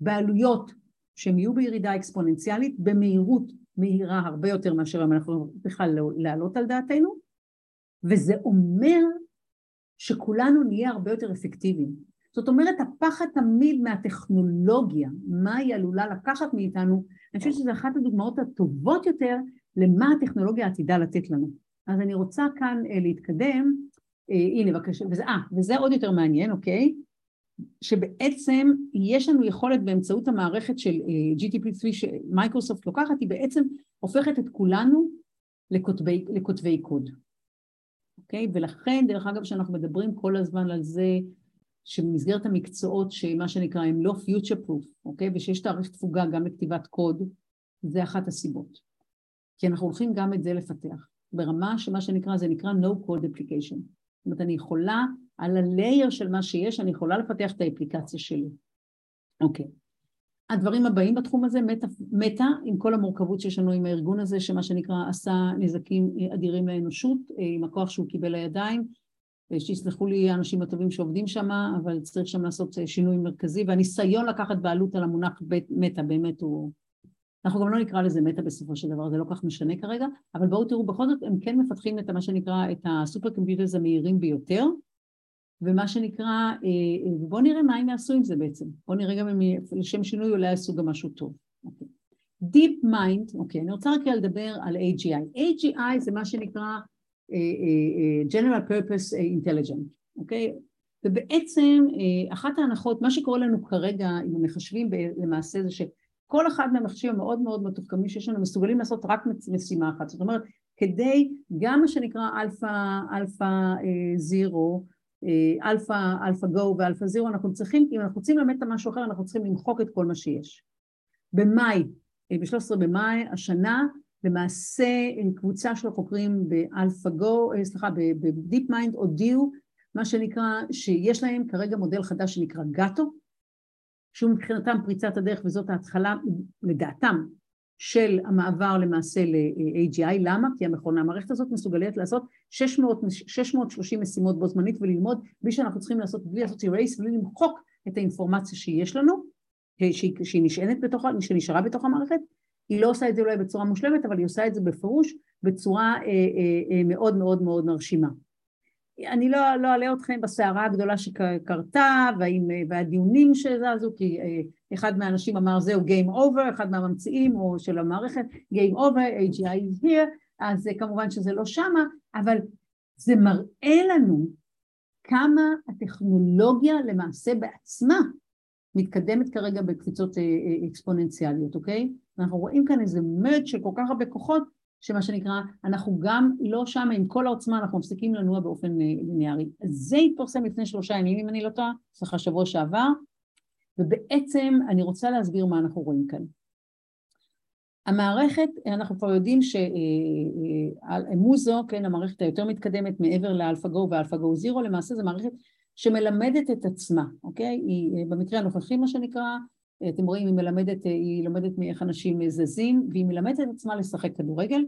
בעלויות שהן יהיו בירידה אקספוננציאלית במהירות מהירה הרבה יותר מאשר אם אנחנו בכלל להעלות על דעתנו וזה אומר שכולנו נהיה הרבה יותר אפקטיביים זאת אומרת, הפחד תמיד מהטכנולוגיה, מה היא עלולה לקחת מאיתנו, אני חושבת שזו אחת הדוגמאות הטובות יותר למה הטכנולוגיה עתידה לתת לנו. אז אני רוצה כאן אה, להתקדם, אה, הנה בבקשה, וזה, אה, וזה עוד יותר מעניין, אוקיי? שבעצם יש לנו יכולת באמצעות המערכת של אה, GTP3 שמייקרוסופט לוקחת, היא בעצם הופכת את כולנו לכותבי, לכותבי קוד. אוקיי? ולכן, דרך אגב, שאנחנו מדברים כל הזמן על זה שבמסגרת המקצועות שמה שנקרא הם לא future proof, אוקיי? ושיש תאריך תפוגה גם לכתיבת קוד, זה אחת הסיבות. כי אנחנו הולכים גם את זה לפתח, ברמה שמה שנקרא, זה נקרא no code application. זאת אומרת, אני יכולה, על הלייר של מה שיש, אני יכולה לפתח את האפליקציה שלי. אוקיי. הדברים הבאים בתחום הזה, מטה, מטה עם כל המורכבות שיש לנו עם הארגון הזה, שמה שנקרא עשה נזקים אדירים לאנושות, עם הכוח שהוא קיבל לידיים, שיסלחו לי האנשים הטובים שעובדים שם, אבל צריך שם לעשות שינוי מרכזי, והניסיון לקחת בעלות על המונח מטה באמת הוא... אנחנו גם לא נקרא לזה מטה בסופו של דבר, זה לא כך משנה כרגע, אבל בואו תראו, בכל זאת הם כן מפתחים את מה שנקרא, את הסופר קומפיוטרס המהירים ביותר, ומה שנקרא, אה, אה, בואו נראה מה הם יעשו עם זה בעצם, בואו נראה גם אם לשם שינוי אולי יעשו גם משהו טוב. אוקיי. Deep Mind, אוקיי, אני רוצה רק לדבר על AGI. AGI זה מה שנקרא uh, uh, General Purpose Intelligent, אוקיי? ובעצם אחת ההנחות, מה שקורה לנו כרגע עם המחשבים למעשה זה שכל אחד מהמחשבים המאוד מאוד מתוחכמים שיש לנו מסוגלים לעשות רק משימה אחת, זאת אומרת כדי גם מה שנקרא אלפא זירו אה, אלפא, אלפא גו ואלפא זירו, אנחנו צריכים, אם אנחנו רוצים ללמד אותה משהו אחר, אנחנו צריכים למחוק את כל מה שיש. במאי, אה, ב-13 במאי השנה, למעשה קבוצה של באלפא גו, אה, סליחה, בדיפ מיינד הודיעו מה שנקרא, שיש להם כרגע מודל חדש שנקרא גאטו, שהוא מבחינתם פריצת הדרך וזאת ההתחלה, לדעתם, של המעבר למעשה ל-AGI, למה? כי המכונה, המערכת הזאת מסוגלת לעשות 600, 630 משימות בו זמנית וללמוד בלי שאנחנו צריכים לעשות, בלי לעשות erase, בלי למחוק את האינפורמציה שיש לנו, שהיא, שהיא נשענת בתוך, שנשארה בתוך המערכת, היא לא עושה את זה אולי בצורה מושלמת, אבל היא עושה את זה בפירוש בצורה אה, אה, אה, מאוד מאוד מאוד מרשימה. אני לא, לא אעלה אתכם בסערה הגדולה שקרתה והדיונים שזזו, כי אה, אחד מהאנשים אמר זהו Game Over, אחד מהממציאים או של המערכת, Game Over, AGI is here, אז כמובן שזה לא שמה, אבל זה מראה לנו כמה הטכנולוגיה למעשה בעצמה מתקדמת כרגע בקפיצות אה, אה, אקספוננציאליות, אוקיי? אנחנו רואים כאן איזה merge של כל כך הרבה כוחות שמה שנקרא, אנחנו גם לא שם עם כל העוצמה, אנחנו מפסיקים לנוע באופן אה, ליניארי. זה התפרסם לפני שלושה ימים, אם אני לא טועה, סליחה, שבוע שעבר, ובעצם אני רוצה להסביר מה אנחנו רואים כאן. המערכת, אנחנו כבר יודעים ש MuZero, אה, אה, כן, המערכת היותר מתקדמת מעבר לאלפא-גו ואלפא-גו זירו, למעשה זו מערכת שמלמדת את עצמה, אוקיי? היא במקרה הנוכחי, מה שנקרא, אתם רואים, היא מלמדת, היא לומדת מאיך אנשים זזים, והיא מלמדת את עצמה לשחק כדורגל.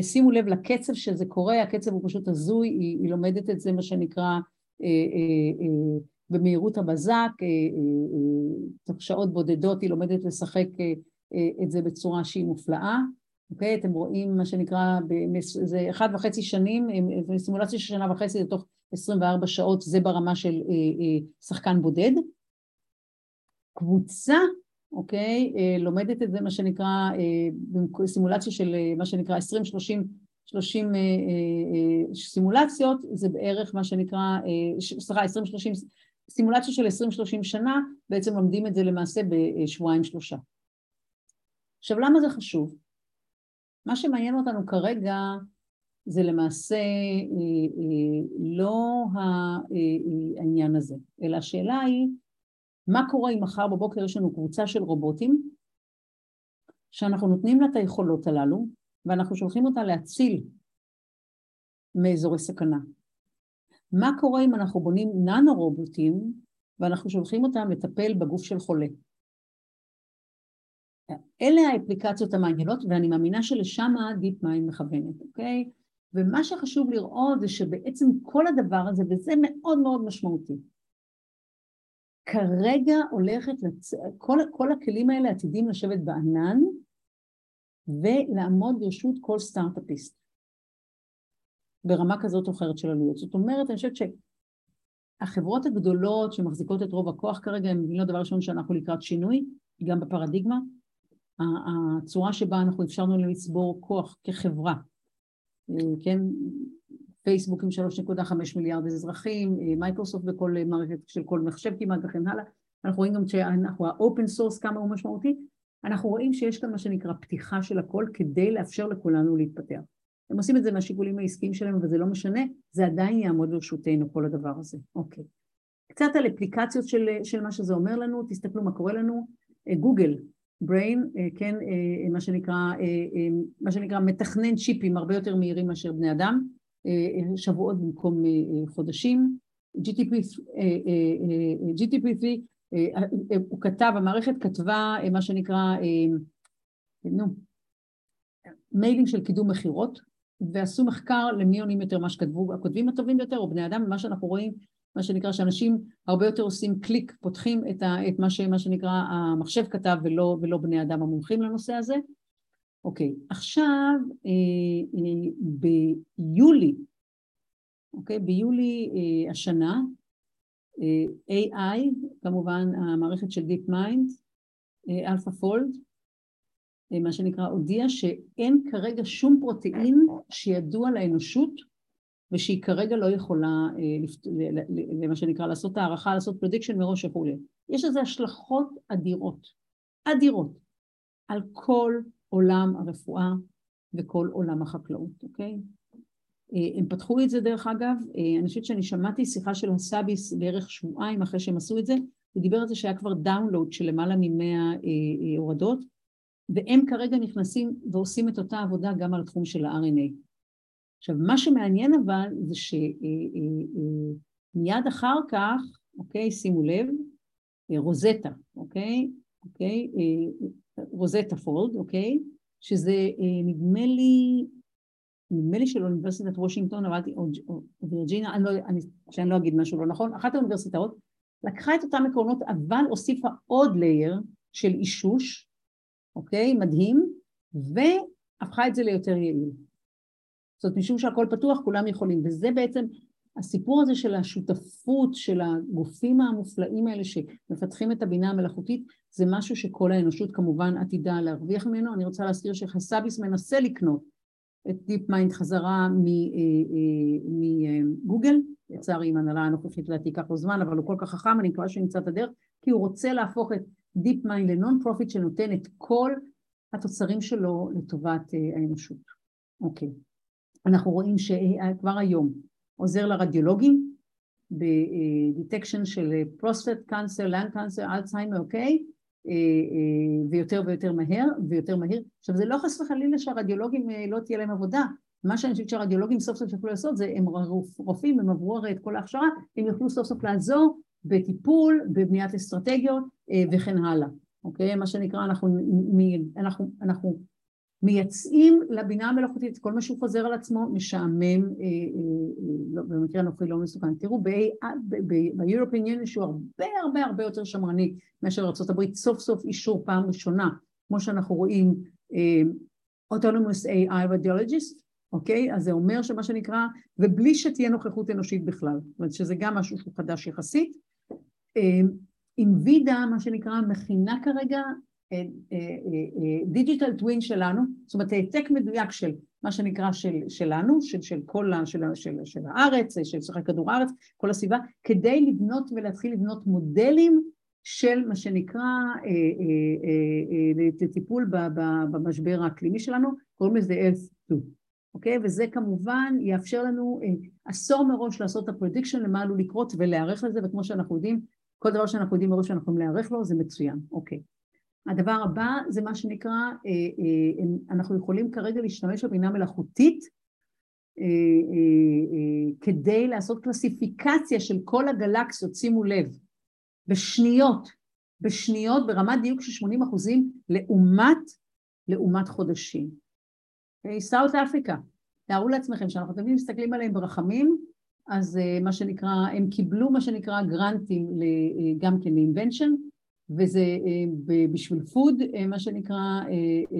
שימו לב לקצב שזה קורה, הקצב הוא פשוט הזוי, היא, היא לומדת את זה, מה שנקרא, אה, אה, אה, במהירות הבזק, תוך שעות בודדות היא לומדת לשחק את זה בצורה שהיא מופלאה. אוקיי? אתם רואים מה שנקרא, זה אחד וחצי שנים, סימולציה של שנה וחצי זה תוך 24 שעות, זה ברמה של שחקן בודד. קבוצה, אוקיי, אה, לומדת את זה מה שנקרא, אה, סימולציה של אה, מה שנקרא 20-30 30 סימולציות, זה בערך מה שנקרא, סליחה, 20-30, סימולציה של 20-30 שנה, בעצם לומדים את זה למעשה בשבועיים שלושה. עכשיו למה זה חשוב? מה שמעניין אותנו כרגע זה למעשה לא העניין הזה, אלא השאלה היא מה קורה אם מחר בבוקר יש לנו קבוצה של רובוטים שאנחנו נותנים לה את היכולות הללו ואנחנו שולחים אותה להציל מאזורי סכנה. מה קורה אם אנחנו בונים ננו רובוטים ואנחנו שולחים אותם לטפל בגוף של חולה? אלה האפליקציות המעניינות ואני מאמינה שלשם דיפ מיינד מכוונת, אוקיי? ומה שחשוב לראות זה שבעצם כל הדבר הזה, וזה מאוד מאוד משמעותי, כרגע הולכת, לצ... כל, כל הכלים האלה עתידים לשבת בענן ולעמוד ברשות כל סטארט-אפיסט ברמה כזאת או אחרת של עלויות. זאת אומרת, אני חושבת שהחברות הגדולות שמחזיקות את רוב הכוח כרגע הן מבינות דבר ראשון שאנחנו לקראת שינוי, גם בפרדיגמה. הצורה שבה אנחנו אפשרנו לצבור כוח כחברה, כן, פייסבוק עם 3.5 מיליארד אזרחים, אה, מייקרוסופט בכל מערכת של כל מחשב כמעט וכן הלאה. אנחנו רואים גם שאנחנו ה open source כמה הוא משמעותי, אנחנו רואים שיש כאן מה שנקרא פתיחה של הכל כדי לאפשר לכולנו להתפתח. הם עושים את זה מהשיקולים העסקיים שלהם וזה לא משנה, זה עדיין יעמוד לרשותנו כל הדבר הזה. אוקיי. קצת על אפליקציות של, של מה שזה אומר לנו, תסתכלו מה קורה לנו, גוגל, בריין, כן, מה שנקרא, מה שנקרא מתכנן צ'יפים הרבה יותר מהירים מאשר בני אדם, שבועות במקום חודשים, GTP, GTP3, הוא כתב, המערכת כתבה מה שנקרא, נו, מיילים של קידום מכירות, ועשו מחקר למי עונים יותר מה שכתבו, הכותבים הטובים ביותר או בני אדם, ומה שאנחנו רואים, מה שנקרא שאנשים הרבה יותר עושים קליק, פותחים את, ה, את מה, ש, מה שנקרא המחשב כתב ולא, ולא בני אדם המומחים לנושא הזה. אוקיי, עכשיו אה, אה, ביולי, אוקיי, ביולי אה, השנה, אה, AI, כמובן המערכת של DeepMind, אה, AlphaFold, אה, מה שנקרא, הודיע שאין כרגע שום פרוטאין שידוע לאנושות ושהיא כרגע לא יכולה, אה, למה שנקרא, לעשות הערכה, לעשות prediction מראש וכולי. יש לזה השלכות אדירות, אדירות, על כל עולם הרפואה וכל עולם החקלאות, אוקיי? אה, הם פתחו את זה דרך אגב, אני חושבת שאני שמעתי שיחה של הסאביס בערך שבועיים אחרי שהם עשו את זה, הוא דיבר על זה שהיה כבר download של למעלה ממאה הורדות, והם כרגע נכנסים ועושים את אותה עבודה גם על התחום של ה-RNA. עכשיו, מה שמעניין אבל זה שמיד אחר כך, אוקיי, שימו לב, רוזטה, אוקיי, אוקיי, רוזטה פולד, אוקיי, שזה נדמה לי, נדמה לי של אוניברסיטת וושינגטון, או וירג'ינה, אני לא, אני, שאני לא אגיד משהו לא נכון, אחת האוניברסיטאות לקחה את אותם עקרונות אבל הוסיפה עוד layer של אישוש אוקיי? מדהים, והפכה את זה ליותר יעיל. זאת אומרת, משום שהכל פתוח, כולם יכולים, וזה בעצם הסיפור הזה של השותפות של הגופים המופלאים האלה שמפתחים את הבינה המלאכותית, זה משהו שכל האנושות כמובן עתידה להרוויח ממנו. אני רוצה להזכיר שחסאביס מנסה לקנות את דיפ מיינד חזרה מגוגל, לצערי עם הנהלה הנוכחית לדעתי ייקח לו זמן, אבל הוא כל כך חכם, אני מקווה שהוא ימצא את הדרך, כי הוא רוצה להפוך את DeepMind ל non-profit שנותן את כל התוצרים שלו לטובת אה, האנושות. אוקיי. אנחנו רואים שכבר היום עוזר לרדיולוגים ב detection של prostate cancer, lung cancer, אלצהיימר, אוקיי? אה, אה, ויותר ויותר מהר ויותר מהיר. עכשיו זה לא חס וחלילה שהרדיולוגים לא תהיה להם עבודה, מה שאני חושבת שהרדיולוגים סוף סוף יוכלו לעשות זה הם רופאים, הם עברו הרי את כל ההכשרה, הם יוכלו סוף סוף לעזור בטיפול, בבניית אסטרטגיות אה, וכן הלאה, אוקיי? מה שנקרא, אנחנו, אנחנו, אנחנו מייצאים לבינה המלאכותית כל מה שהוא חוזר על עצמו, משעמם, אה, אה, לא, במקרה הנוכחי לא מסוכן. תראו, ב-European Union שהוא הרבה הרבה הרבה יותר שמרני מאשר ארה"ב, סוף סוף אישור פעם ראשונה, כמו שאנחנו רואים, Autonomous AI Radiologist, אוקיי? אז זה אומר שמה שנקרא, ובלי שתהיה נוכחות אנושית בכלל, זאת אומרת שזה גם משהו שהוא חדש יחסית. אינווידה, מה שנקרא, מכינה כרגע דיג'יטל uh, טווין uh, uh, שלנו, זאת אומרת העתק מדויק של מה שנקרא של, שלנו, של, של כל ה, של, של, של הארץ, של שחק כדור הארץ, כל הסביבה, כדי לבנות ולהתחיל לבנות מודלים של מה שנקרא לטיפול במשבר האקלימי שלנו, קוראים לזה S2, אוקיי? וזה כמובן יאפשר לנו עשור מראש לעשות את ה prediction למה עלול לקרות ולהיערך לזה, וכמו שאנחנו יודעים, כל דבר שאנחנו יודעים מראש שאנחנו יכולים להיערך לו זה מצוין, אוקיי. הדבר הבא זה מה שנקרא, אה, אה, אנחנו יכולים כרגע להשתמש בבינה מלאכותית אה, כדי לעשות קלסיפיקציה של כל הגלקסיות, שימו לב, בשניות, בשניות ברמת דיוק של 80 אחוזים לעומת, לעומת חודשים. סאוט אפריקה, תארו לעצמכם שאנחנו תמיד מסתכלים עליהם ברחמים אז מה שנקרא, הם קיבלו מה שנקרא גרנטים גם כן לאינבנשן, וזה אה, בשביל פוד, מה שנקרא,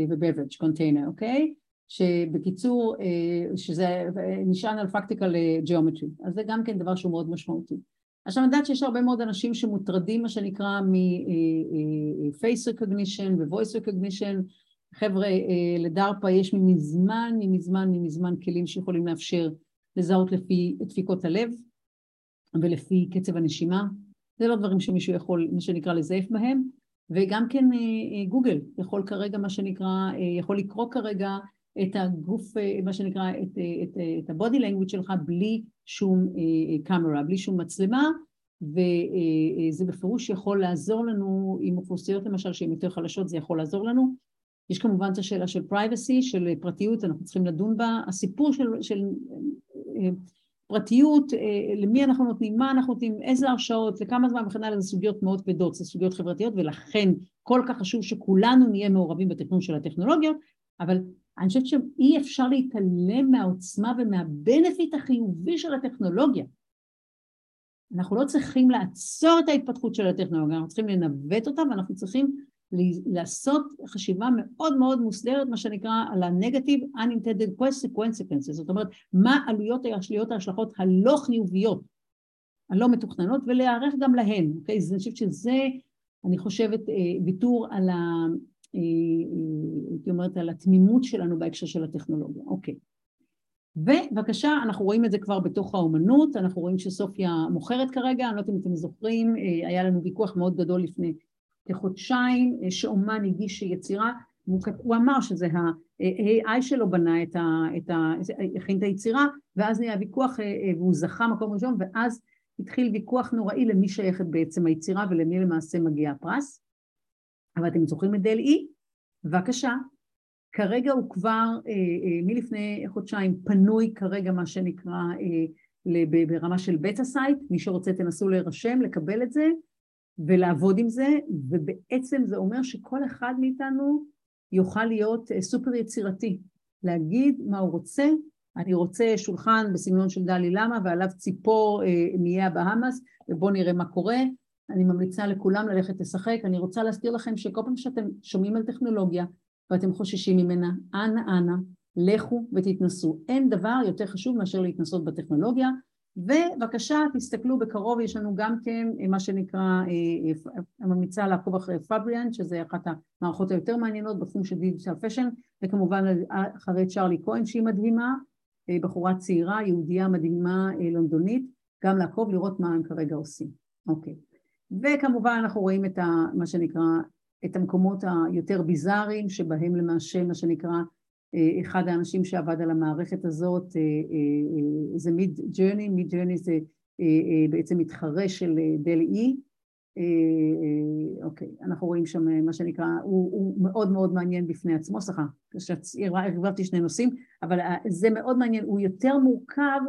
ו-beverage container, אוקיי? שבקיצור, שזה נשען על פקטיקל ג'יאומטרי, אז זה גם כן דבר שהוא מאוד משמעותי. עכשיו אני יודעת שיש הרבה מאוד אנשים שמוטרדים מה שנקרא מ-face recognition ו-voice recognition, חבר'ה לדרפה יש מזמן, מזמן, מזמן כלים שיכולים לאפשר לזהות לפי דפיקות הלב ולפי קצב הנשימה, זה לא דברים שמישהו יכול, מה שנקרא, לזייף בהם, וגם כן אה, אה, גוגל יכול כרגע, מה שנקרא, אה, יכול לקרוא כרגע את הגוף, מה שנקרא, את, את, את ה-body language שלך בלי שום קאמרה, בלי שום מצלמה, וזה בפירוש יכול לעזור לנו, עם אוכלוסיות למשל שהן יותר חלשות זה יכול לעזור לנו. יש כמובן את השאלה של privacy, של פרטיות, אנחנו צריכים לדון בה. הסיפור של, של פרטיות, למי אנחנו נותנים, מה אנחנו נותנים, איזה הרשאות, לכמה זמן וכן הלאה, זה סוגיות מאוד כבדות, זה סוגיות חברתיות, ולכן כל כך חשוב שכולנו נהיה מעורבים בתכנון של הטכנולוגיות, אבל אני חושבת שאי אפשר להתעלם מהעוצמה ומהבנפיט החיובי של הטכנולוגיה. אנחנו לא צריכים לעצור את ההתפתחות של הטכנולוגיה, אנחנו צריכים לנווט אותה ואנחנו צריכים לעשות חשיבה מאוד מאוד מוסדרת, מה שנקרא על ה-Negative Unintended Consequences, זאת אומרת, מה עלויות השליות ההשלכות הלא חיוביות, הלא מתוכננות, ולהיערך גם להן, אוקיי? אז אני חושבת שזה, אני חושבת, אה, ויתור על ה... אה, אה, הייתי אומרת, על התמימות שלנו בהקשר של הטכנולוגיה, אוקיי. ובבקשה, אנחנו רואים את זה כבר בתוך האומנות, אנחנו רואים שסופיה מוכרת כרגע, אני לא יודעת אם אתם זוכרים, היה לנו ויכוח מאוד גדול לפני כחודשיים שאומן הגיש יצירה, הוא אמר שזה ה-AI שלו בנה את ה... את ה... הכין את היצירה, ואז נהיה ויכוח והוא זכה מקום ראשון, ואז התחיל ויכוח נוראי למי שייכת בעצם היצירה ולמי למעשה מגיע הפרס. אבל אתם זוכרים את DALL-E? בבקשה. כרגע הוא כבר, מלפני חודשיים, פנוי כרגע מה שנקרא ברמה של beta site, מי שרוצה תנסו להירשם, לקבל את זה, ולעבוד עם זה, ובעצם זה אומר שכל אחד מאיתנו יוכל להיות אה, סופר יצירתי, להגיד מה הוא רוצה, אני רוצה שולחן בסגנון של דלי למה ועליו ציפור אה, מאיי ובואו נראה מה קורה, אני ממליצה לכולם ללכת לשחק, אני רוצה להזכיר לכם שכל פעם שאתם שומעים על טכנולוגיה ואתם חוששים ממנה, אנא אנא, לכו ותתנסו, אין דבר יותר חשוב מאשר להתנסות בטכנולוגיה ובבקשה תסתכלו בקרוב, יש לנו גם כן מה שנקרא, הממליצה לעקוב אחרי Fabricant, שזה אחת המערכות היותר מעניינות בתחום של digital fashion, וכמובן אחרי צ'ארלי כהן שהיא מדהימה, בחורה צעירה, יהודייה מדהימה לונדונית, גם לעקוב לראות מה הם כרגע עושים. אוקיי. וכמובן אנחנו רואים את ה, מה שנקרא, את המקומות היותר ביזאריים, שבהם למעשה מה שנקרא אחד האנשים שעבד על המערכת הזאת אה, אה, זה Midjourney, Midjourney זה אה, בעצם מתחרה של DALL-E, אוקיי, אנחנו רואים שם מה שנקרא, הוא, הוא מאוד מאוד מעניין בפני עצמו, סליחה, שערבבתי שני נושאים, אבל זה מאוד מעניין, הוא יותר מורכב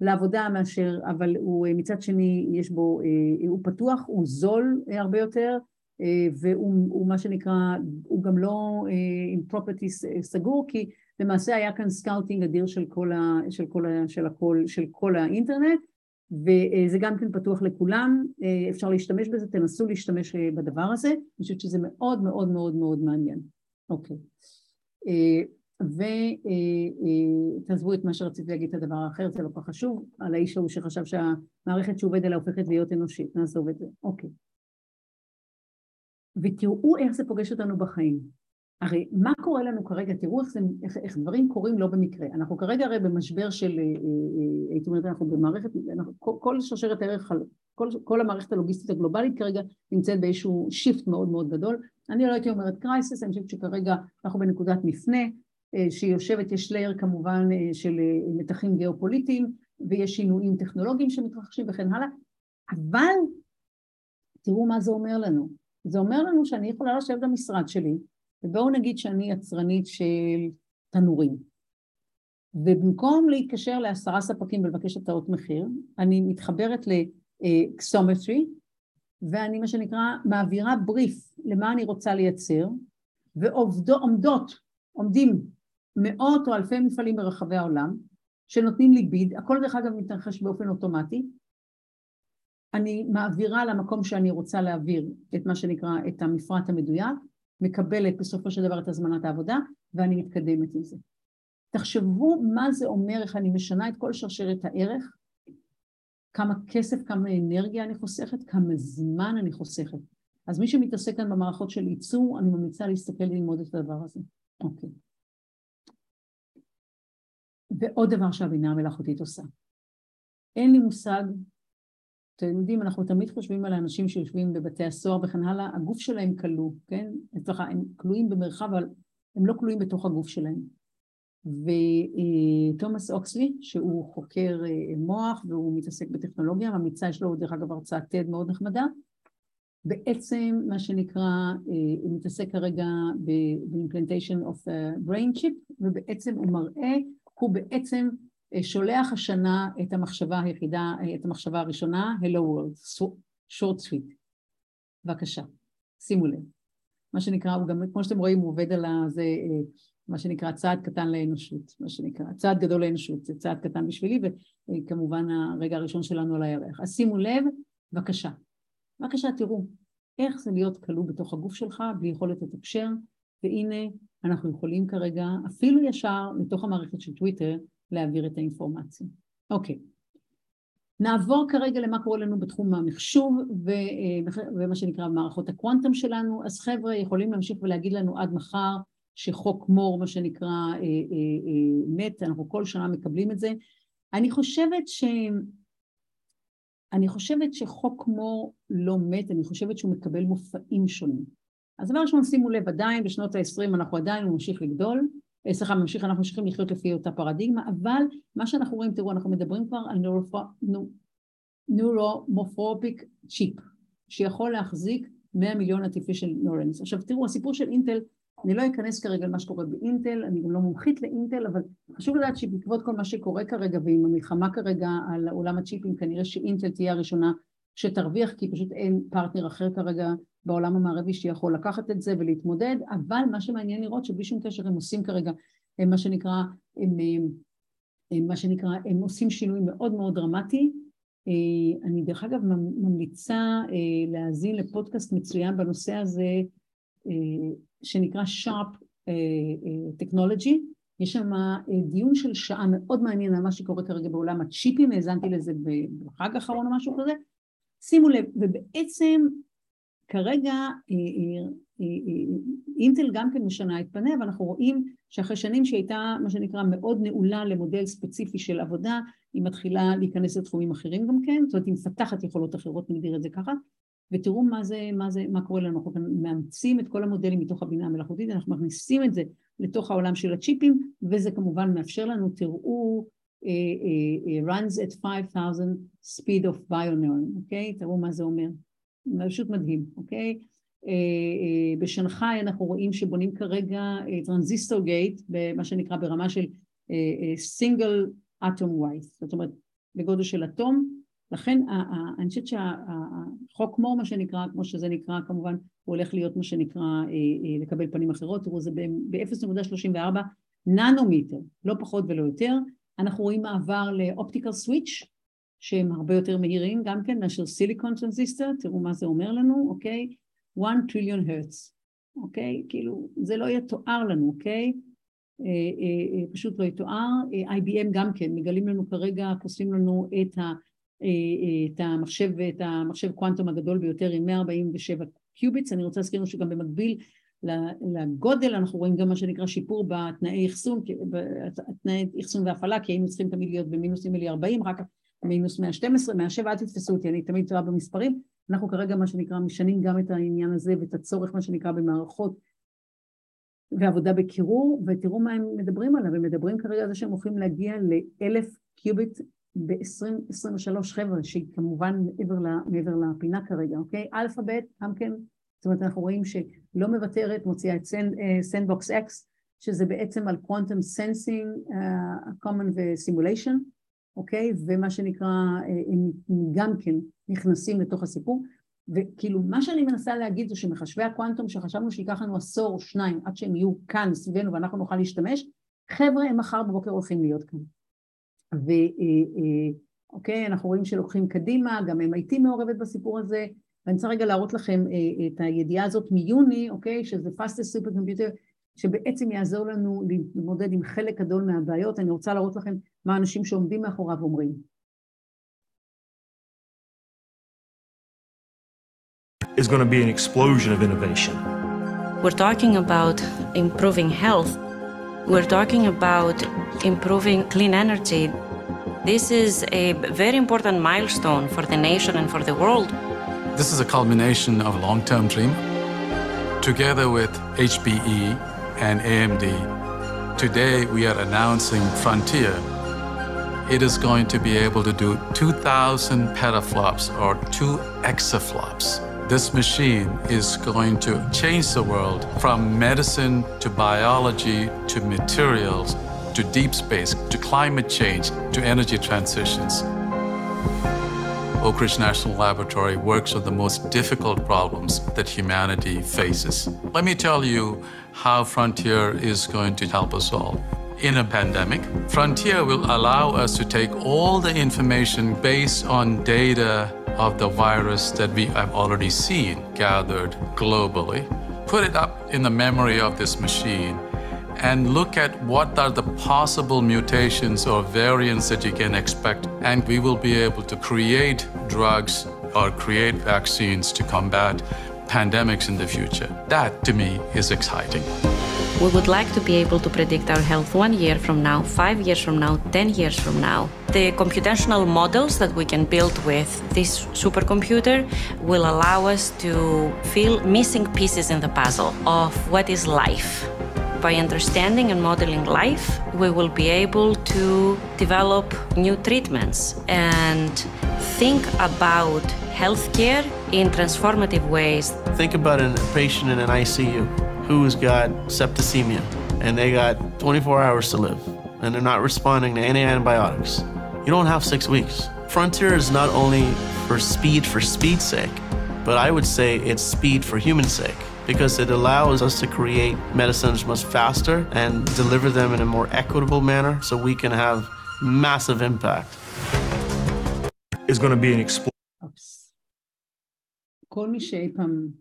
לעבודה מאשר, אבל הוא מצד שני יש בו, הוא פתוח, הוא זול הרבה יותר, אה, והוא מה שנקרא, הוא גם לא אה, עם property סגור, כי למעשה היה כאן scouting אדיר של כל, ה, של כל, ה, של הכל, של כל האינטרנט, וזה גם כן פתוח לכולם, אה, אפשר להשתמש בזה, תנסו להשתמש בדבר הזה, אני חושבת שזה מאוד מאוד מאוד מאוד מעניין. אוקיי. ותעזבו את מה שרציתי להגיד את הדבר האחר, זה לא כל כך חשוב, על האיש ההוא שחשב שהמערכת שהוא עובד עליה הופכת להיות אנושית, נעזוב את זה. אוקיי. ותראו איך זה פוגש אותנו בחיים. הרי מה קורה לנו כרגע, תראו איך, זה, איך, איך דברים קורים לא במקרה. אנחנו כרגע הרי במשבר של, אה, אה, הייתי אומרת, אנחנו במערכת, אנחנו, כל, כל שרשרת הערך, כל, כל המערכת הלוגיסטית הגלובלית כרגע נמצאת באיזשהו shift מאוד מאוד גדול. אני לא הייתי אומרת crisis, אני חושבת שכרגע אנחנו בנקודת מפנה, אה, שהיא יושבת, יש layer כמובן של מתחים גיאופוליטיים, ויש שינויים טכנולוגיים שמתרחשים וכן הלאה, אבל תראו מה זה אומר לנו. זה אומר לנו שאני יכולה לשבת במשרד שלי, ובואו נגיד שאני יצרנית של תנורים. ובמקום להתקשר לעשרה ספקים ולבקש הצעות מחיר, אני מתחברת לקסומטרי, ואני מה שנקרא מעבירה בריף למה אני רוצה לייצר, ועומדות, עומדים מאות או אלפי מפעלים ברחבי העולם, שנותנים לי ביד, הכל דרך אגב מתרחש באופן אוטומטי, אני מעבירה למקום שאני רוצה להעביר את מה שנקרא את המפרט המדויק, מקבלת בסופו של דבר את הזמנת העבודה ואני מתקדמת עם זה. תחשבו מה זה אומר, איך אני משנה את כל שרשרת הערך, כמה כסף, כמה אנרגיה אני חוסכת, כמה זמן אני חוסכת. אז מי שמתעסק כאן במערכות של ייצור, אני ממליצה להסתכל וללמוד את הדבר הזה. אוקיי. ועוד דבר שהבינה המלאכותית עושה. אין לי מושג אתם יודעים, אנחנו תמיד חושבים על האנשים שיושבים בבתי הסוהר וכן הלאה, הגוף שלהם כלוא, כן? סליחה, הם כלואים במרחב, אבל הם לא כלואים בתוך הגוף שלהם. ותומאס אוקסלי, שהוא חוקר מוח והוא מתעסק בטכנולוגיה, ממליצה, יש לו דרך אגב הרצאת TED מאוד נחמדה, בעצם מה שנקרא, הוא מתעסק כרגע ב-implantation of a brain chip, ובעצם הוא מראה, הוא בעצם שולח השנה את המחשבה היחידה, את המחשבה הראשונה, Hello World, short sweet. בבקשה, שימו לב. מה שנקרא, הוא גם, כמו שאתם רואים, הוא עובד על זה, מה שנקרא צעד קטן לאנושות, מה שנקרא, צעד גדול לאנושות, זה צעד קטן בשבילי, וכמובן הרגע הראשון שלנו על הירח. אז שימו לב, בבקשה. בבקשה, תראו, איך זה להיות כלוא בתוך הגוף שלך בלי יכולת לתקשר, והנה אנחנו יכולים כרגע, אפילו ישר לתוך המערכת של טוויטר, להעביר את האינפורמציה. אוקיי. נעבור כרגע למה קורה לנו בתחום המחשוב ומה שנקרא מערכות הקוונטום שלנו. אז חבר'ה יכולים להמשיך ולהגיד לנו עד מחר שחוק מור, מה שנקרא, מת, אנחנו כל שנה מקבלים את זה. אני חושבת ש... אני חושבת שחוק מור לא מת, אני חושבת שהוא מקבל מופעים שונים. אז דבר ראשון, שימו לב, עדיין בשנות ה-20 אנחנו עדיין ממשיך לגדול, סליחה, ממשיך, אנחנו ממשיכים לחיות לפי אותה פרדיגמה, אבל מה שאנחנו רואים, תראו, אנחנו מדברים כבר על neuromorphic chip, שיכול להחזיק 100 מיליון artificial neurons. עכשיו תראו, הסיפור של אינטל, אני לא אכנס כרגע למה שקורה באינטל, אני גם לא מומחית לאינטל, אבל חשוב לדעת שבעקבות כל מה שקורה כרגע ועם המלחמה כרגע על עולם הצ'יפים, כנראה שאינטל תהיה הראשונה שתרוויח, כי פשוט אין פרטנר אחר כרגע בעולם המערבי שיכול לקחת את זה ולהתמודד, אבל מה שמעניין לראות שבלי שום קשר הם עושים כרגע הם מה שנקרא, הם, הם, הם מה שנקרא, הם עושים שינוי מאוד מאוד דרמטי. אה, אני דרך אגב ממליצה אה, להאזין לפודקאסט מצוין בנושא הזה אה, שנקרא Sharp Technology, יש שם דיון של שעה מאוד מעניין על מה שקורה כרגע בעולם. הצ'יפים, האזנתי לזה בחג האחרון או משהו כזה, שימו לב, ובעצם כרגע אה, אה, אה, אינטל גם כן משנה את פניה ואנחנו רואים שאחרי שנים שהיא הייתה מה שנקרא מאוד נעולה למודל ספציפי של עבודה היא מתחילה להיכנס לתחומים אחרים גם כן, זאת אומרת היא מפתחת יכולות אחרות נגדיר את זה ככה ותראו מה זה, מה זה, מה קורה לנו, אנחנו מאמצים את כל המודלים מתוך הבינה המלאכותית, אנחנו מכניסים את זה לתוך העולם של הצ'יפים וזה כמובן מאפשר לנו, תראו runs at 5,000 speed of bioneuron, אוקיי? Okay? תראו מה זה אומר פשוט מדהים, אוקיי? אה, אה, בשנגחאי אנחנו רואים שבונים כרגע טרנזיסטור אה, gate, מה שנקרא ברמה של single atom wise, זאת אומרת בגודל של אטום, לכן אני חושבת שהחוק מור מה שנקרא, כמו שזה נקרא כמובן, הוא הולך להיות מה שנקרא לקבל פנים אחרות, תראו זה ב-0.34 ננומיטר, לא פחות ולא יותר, אנחנו רואים מעבר ל optical switch שהם הרבה יותר מהירים גם כן מאשר silicon transistor, תראו מה זה אומר לנו, אוקיי? 1 טריליון הרץ, אוקיי? כאילו זה לא יתואר לנו, אוקיי? אה, אה, אה, פשוט לא יתואר, אה, IBM גם כן, מגלים לנו כרגע, חושפים לנו את, ה, אה, אה, את המחשב, את המחשב קוונטום הגדול ביותר עם 147 qubits, אני רוצה להזכיר לנו שגם במקביל לגודל אנחנו רואים גם מה שנקרא שיפור בתנאי אחסון, בתנאי אחסון והפעלה, כי היינו צריכים תמיד להיות במינוס מילי 40, רק מינוס 112, 107, אל תתפסו אותי, אני תמיד טועה במספרים, אנחנו כרגע מה שנקרא משנים גם את העניין הזה ואת הצורך מה שנקרא במערכות ועבודה בקירור, ותראו מה הם מדברים עליו, הם מדברים כרגע על זה שהם הולכים להגיע לאלף קיוביט ב-2023 חבר'ה, שהיא כמובן מעבר, לה, מעבר לפינה כרגע, אוקיי? אלפאבית גם כן, זאת אומרת אנחנו רואים שלא מוותרת, מוציאה את SandboxAQ, שזה בעצם על sensing, אה, common ו-simulation, אוקיי? ומה שנקרא, אה, הם גם כן נכנסים לתוך הסיפור. וכאילו מה שאני מנסה להגיד זה שמחשבי הקוונטום שחשבנו שייקח לנו עשור או שניים עד שהם יהיו כאן סביבנו ואנחנו נוכל להשתמש, חבר'ה הם מחר בבוקר הולכים להיות כאן. ואוקיי, אה, אה, אנחנו רואים שלוקחים קדימה, גם MIT מעורבת בסיפור הזה, ואני רוצה רגע להראות לכם את הידיעה הזאת מיוני, אוקיי, שזה fastest supercomputer שבעצם יעזור לנו להתמודד עם חלק גדול מהבעיות. אני רוצה להראות לכם מה האנשים שעומדים מאחוריו אומרים. is going to be an explosion of innovation. We're talking about improving health. We're talking about improving clean energy. This is a very important milestone for the nation and for the world. This is a culmination of a long term dream. Together with HPE and AMD, today we are announcing Frontier. It is going to be able to do 2,000 petaflops or 2 exaflops. This machine is going to change the world from medicine to biology to materials to deep space to climate change to energy transitions. Oak Ridge National Laboratory works on the most difficult problems that humanity faces. Let me tell you how Frontier is going to help us all. In a pandemic, Frontier will allow us to take all the information based on data of the virus that we have already seen gathered globally, put it up in the memory of this machine, and look at what are the possible mutations or variants that you can expect. And we will be able to create drugs or create vaccines to combat pandemics in the future. That, to me, is exciting. We would like to be able to predict our health one year from now, five years from now, 10 years from now. The computational models that we can build with this supercomputer will allow us to fill missing pieces in the puzzle of what is life. By understanding and modeling life, we will be able to develop new treatments and think about healthcare in transformative ways. Think about a patient in an ICU who's got septicemia and they got 24 hours to live and they're not responding to any antibiotics. You don't have six weeks. Frontier is not only for speed for speed's sake, but I would say it's speed for human sake because it allows us to create medicines much faster and deliver them in a more equitable manner so we can have massive impact. Is going to be an explosion. אופס. כל מי שאי פעם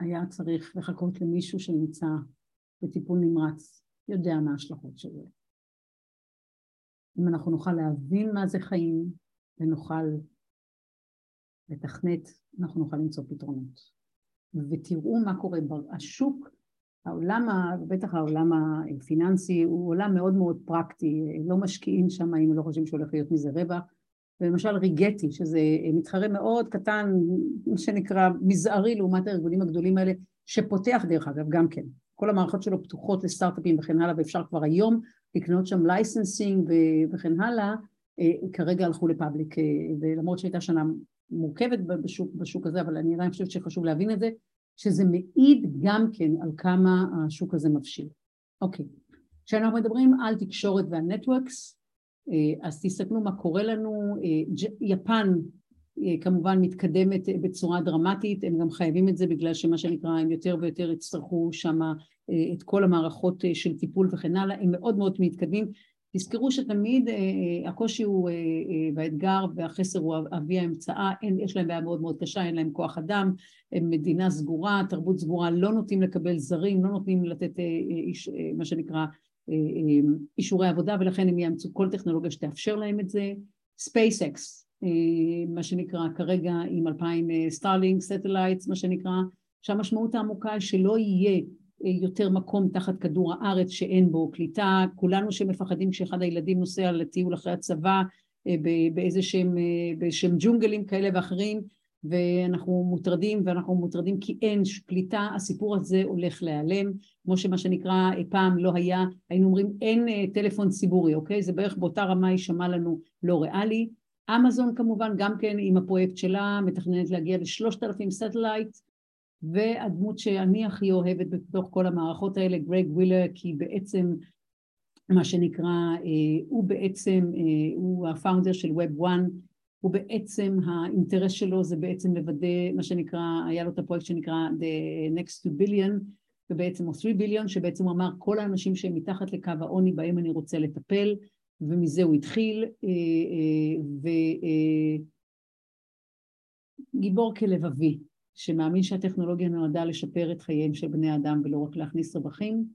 היה צריך לחכות למישהו שנמצא בטיפול נמרץ, יודע מה ההשלכות של זה. אם אנחנו נוכל להבין מה זה חיים ונוכל לתכנת, אנחנו נוכל למצוא פתרונות. ותראו מה קורה בשוק, העולם, בטח העולם הפיננסי, הוא עולם מאוד מאוד פרקטי, לא משקיעים שם אם לא חושבים שהולך להיות מזה רווח. ולמשל ריגטי, שזה מתחרה מאוד קטן, מה שנקרא מזערי לעומת הארגונים הגדולים האלה, שפותח דרך אגב גם כן. כל המערכות שלו פתוחות לסטארט-אפים וכן הלאה, ואפשר כבר היום לקנות שם licensing וכן הלאה, כרגע הלכו ל public, ולמרות שהייתה שנה מורכבת בשוק, בשוק הזה, אבל אני עדיין חושבת שחשוב להבין את זה, שזה מעיד גם כן על כמה השוק הזה מבשיל. אוקיי, כשאנחנו מדברים על תקשורת ועל networks, אז תסתכלו מה קורה לנו, יפן כמובן מתקדמת בצורה דרמטית, הם גם חייבים את זה בגלל שמה שנקרא הם יותר ויותר יצטרכו שם את כל המערכות של טיפול וכן הלאה, הם מאוד מאוד מתקדמים, תזכרו שתמיד הקושי הוא והאתגר והחסר הוא אבי האמצעה, יש להם בעיה מאוד מאוד קשה, אין להם כוח אדם, הם מדינה סגורה, תרבות סגורה, לא נוטים לקבל זרים, לא נותנים לתת מה שנקרא אישורי עבודה ולכן הם יאמצו כל טכנולוגיה שתאפשר להם את זה. SpaceX, מה שנקרא כרגע עם 2,000 Starlink, satellites, מה שנקרא, שהמשמעות העמוקה היא שלא יהיה יותר מקום תחת כדור הארץ שאין בו קליטה, כולנו שמפחדים כשאחד הילדים נוסע לטיול אחרי הצבא באיזה שהם, שהם ג'ונגלים כאלה ואחרים ואנחנו מוטרדים ואנחנו מוטרדים כי אין קליטה, הסיפור הזה הולך להיעלם, כמו שמה שנקרא פעם לא היה, היינו אומרים אין טלפון ציבורי, אוקיי? זה בערך באותה רמה יישמע לנו לא ריאלי. אמזון כמובן גם כן עם הפרויקט שלה מתכננת להגיע לשלושת אלפים satellite והדמות שאני הכי אוהבת בתוך כל המערכות האלה, גרג ווילר, כי בעצם מה שנקרא, הוא בעצם, הוא ה founder של Web 1 הוא בעצם, האינטרס שלו זה בעצם לוודא מה שנקרא, היה לו את הפרויקט שנקרא The Next 2 Billion, ובעצם או 3 billion, שבעצם הוא אמר כל האנשים שהם מתחת לקו העוני בהם אני רוצה לטפל, ומזה הוא התחיל, וגיבור כלבבי, שמאמין שהטכנולוגיה נועדה לשפר את חייהם של בני אדם ולא רק להכניס רווחים.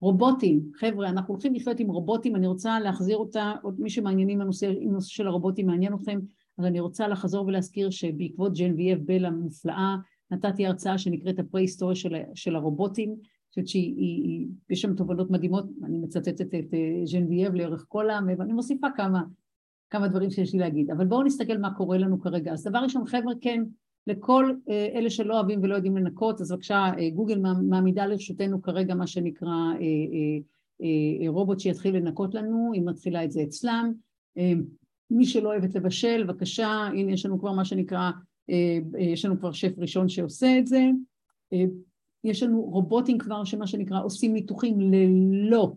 רובוטים, חבר'ה, אנחנו הולכים לחיות עם רובוטים, אני רוצה להחזיר אותה, עוד מי שמעניינים הנושא, אם נושא של הרובוטים מעניין אתכם, אז אני רוצה לחזור ולהזכיר שבעקבות ג'נבייב בל המופלאה, נתתי הרצאה שנקראת הפרה-היסטוריה של, של הרובוטים, חושבת שיש שם תובנות מדהימות, אני מצטטת את ג'נבייב לאורך כל העם, ואני מוסיפה כמה, כמה דברים שיש לי להגיד, אבל בואו נסתכל מה קורה לנו כרגע. אז דבר ראשון, חבר'ה, כן, לכל אלה שלא אוהבים ולא יודעים לנקות, אז בבקשה, גוגל מעמידה לרשותנו כרגע מה שנקרא רובוט שיתחיל לנקות לנו, היא מתחילה את זה אצלם. מי שלא אוהבת לבשל, בבקשה, הנה יש לנו כבר מה שנקרא, יש לנו כבר שף ראשון שעושה את זה. יש לנו רובוטים כבר שמה שנקרא עושים ניתוחים ללא,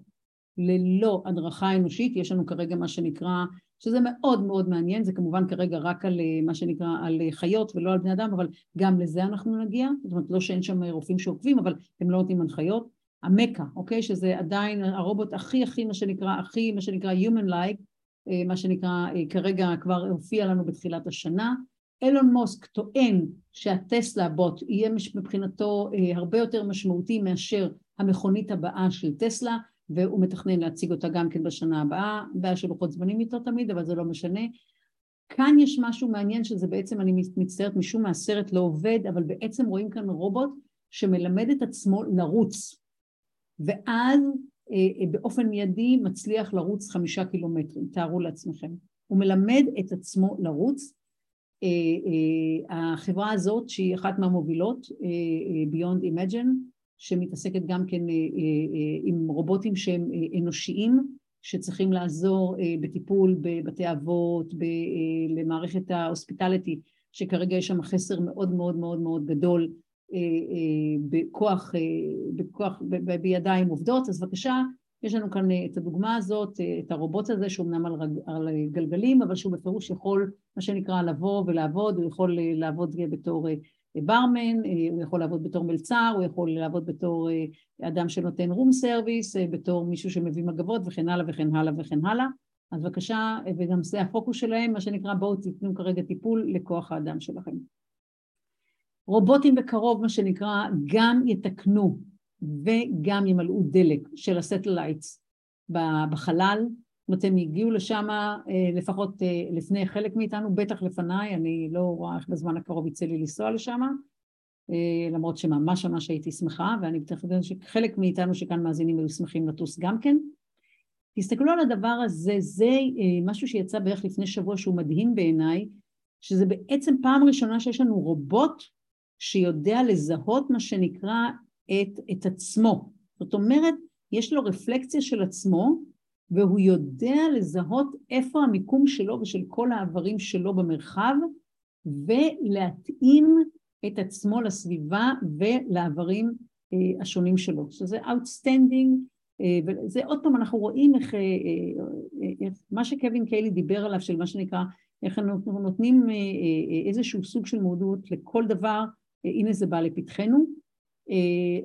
ללא הדרכה אנושית, יש לנו כרגע מה שנקרא, שזה מאוד מאוד מעניין, זה כמובן כרגע רק על מה שנקרא על חיות ולא על בני אדם, אבל גם לזה אנחנו נגיע, זאת אומרת לא שאין שם רופאים שעוקבים, אבל הם לא נותנים הנחיות. המקה, אוקיי? שזה עדיין הרובוט הכי הכי מה שנקרא, הכי מה שנקרא Human Like, מה שנקרא כרגע כבר הופיע לנו בתחילת השנה, אילון מוסק טוען שהטסלה בוט יהיה מבחינתו הרבה יותר משמעותי מאשר המכונית הבאה של טסלה והוא מתכנן להציג אותה גם כן בשנה הבאה, בעיה של לוחות זמנים איתו תמיד אבל זה לא משנה. כאן יש משהו מעניין שזה בעצם, אני מצטערת משום מה הסרט לא עובד, אבל בעצם רואים כאן רובוט שמלמד את עצמו לרוץ ואז באופן מיידי מצליח לרוץ חמישה קילומטרים, תארו לעצמכם. הוא מלמד את עצמו לרוץ החברה הזאת שהיא אחת מהמובילות, Beyond Imagine, שמתעסקת גם כן עם רובוטים שהם אנושיים, שצריכים לעזור בטיפול בבתי אבות, למערכת ההוספיטליטי, שכרגע יש שם חסר מאוד מאוד מאוד מאוד גדול בכוח, בכוח בידיים עובדות, אז בבקשה יש לנו כאן את הדוגמה הזאת, את הרובוט הזה שאומנם על, על גלגלים, אבל שהוא בפירוש יכול, מה שנקרא, לבוא ולעבוד, הוא יכול לעבוד בתור ברמן, הוא יכול לעבוד בתור מלצר, הוא יכול לעבוד בתור אדם שנותן room service, בתור מישהו שמביא מגבות וכן הלאה וכן הלאה וכן הלאה. אז בבקשה, וגם זה הפוקוס שלהם, מה שנקרא, בואו תיתנו כרגע טיפול לכוח האדם שלכם. רובוטים בקרוב, מה שנקרא, גם יתקנו וגם ימלאו דלק של ה satellites בחלל, זאת אומרת הם הגיעו לשם לפחות לפני חלק מאיתנו, בטח לפניי, אני לא רואה איך בזמן הקרוב יצא לי לנסוע לשם, למרות שממש ממש הייתי שמחה, ואני בטח יודעת שחלק מאיתנו שכאן מאזינים היו שמחים לטוס גם כן. תסתכלו על הדבר הזה, זה משהו שיצא בערך לפני שבוע שהוא מדהים בעיניי, שזה בעצם פעם ראשונה שיש לנו רובוט שיודע לזהות מה שנקרא את, את עצמו. זאת אומרת, יש לו רפלקציה של עצמו, והוא יודע לזהות איפה המיקום שלו ושל כל האיברים שלו במרחב, ולהתאים את עצמו לסביבה ולאיברים אה, השונים שלו, שזה outstanding, אה, וזה עוד פעם אנחנו רואים איך, אה, איך מה שקווין קלי דיבר עליו של מה שנקרא, איך אנחנו נותנים איזשהו סוג של מודעות לכל דבר, הנה זה בא לפתחנו.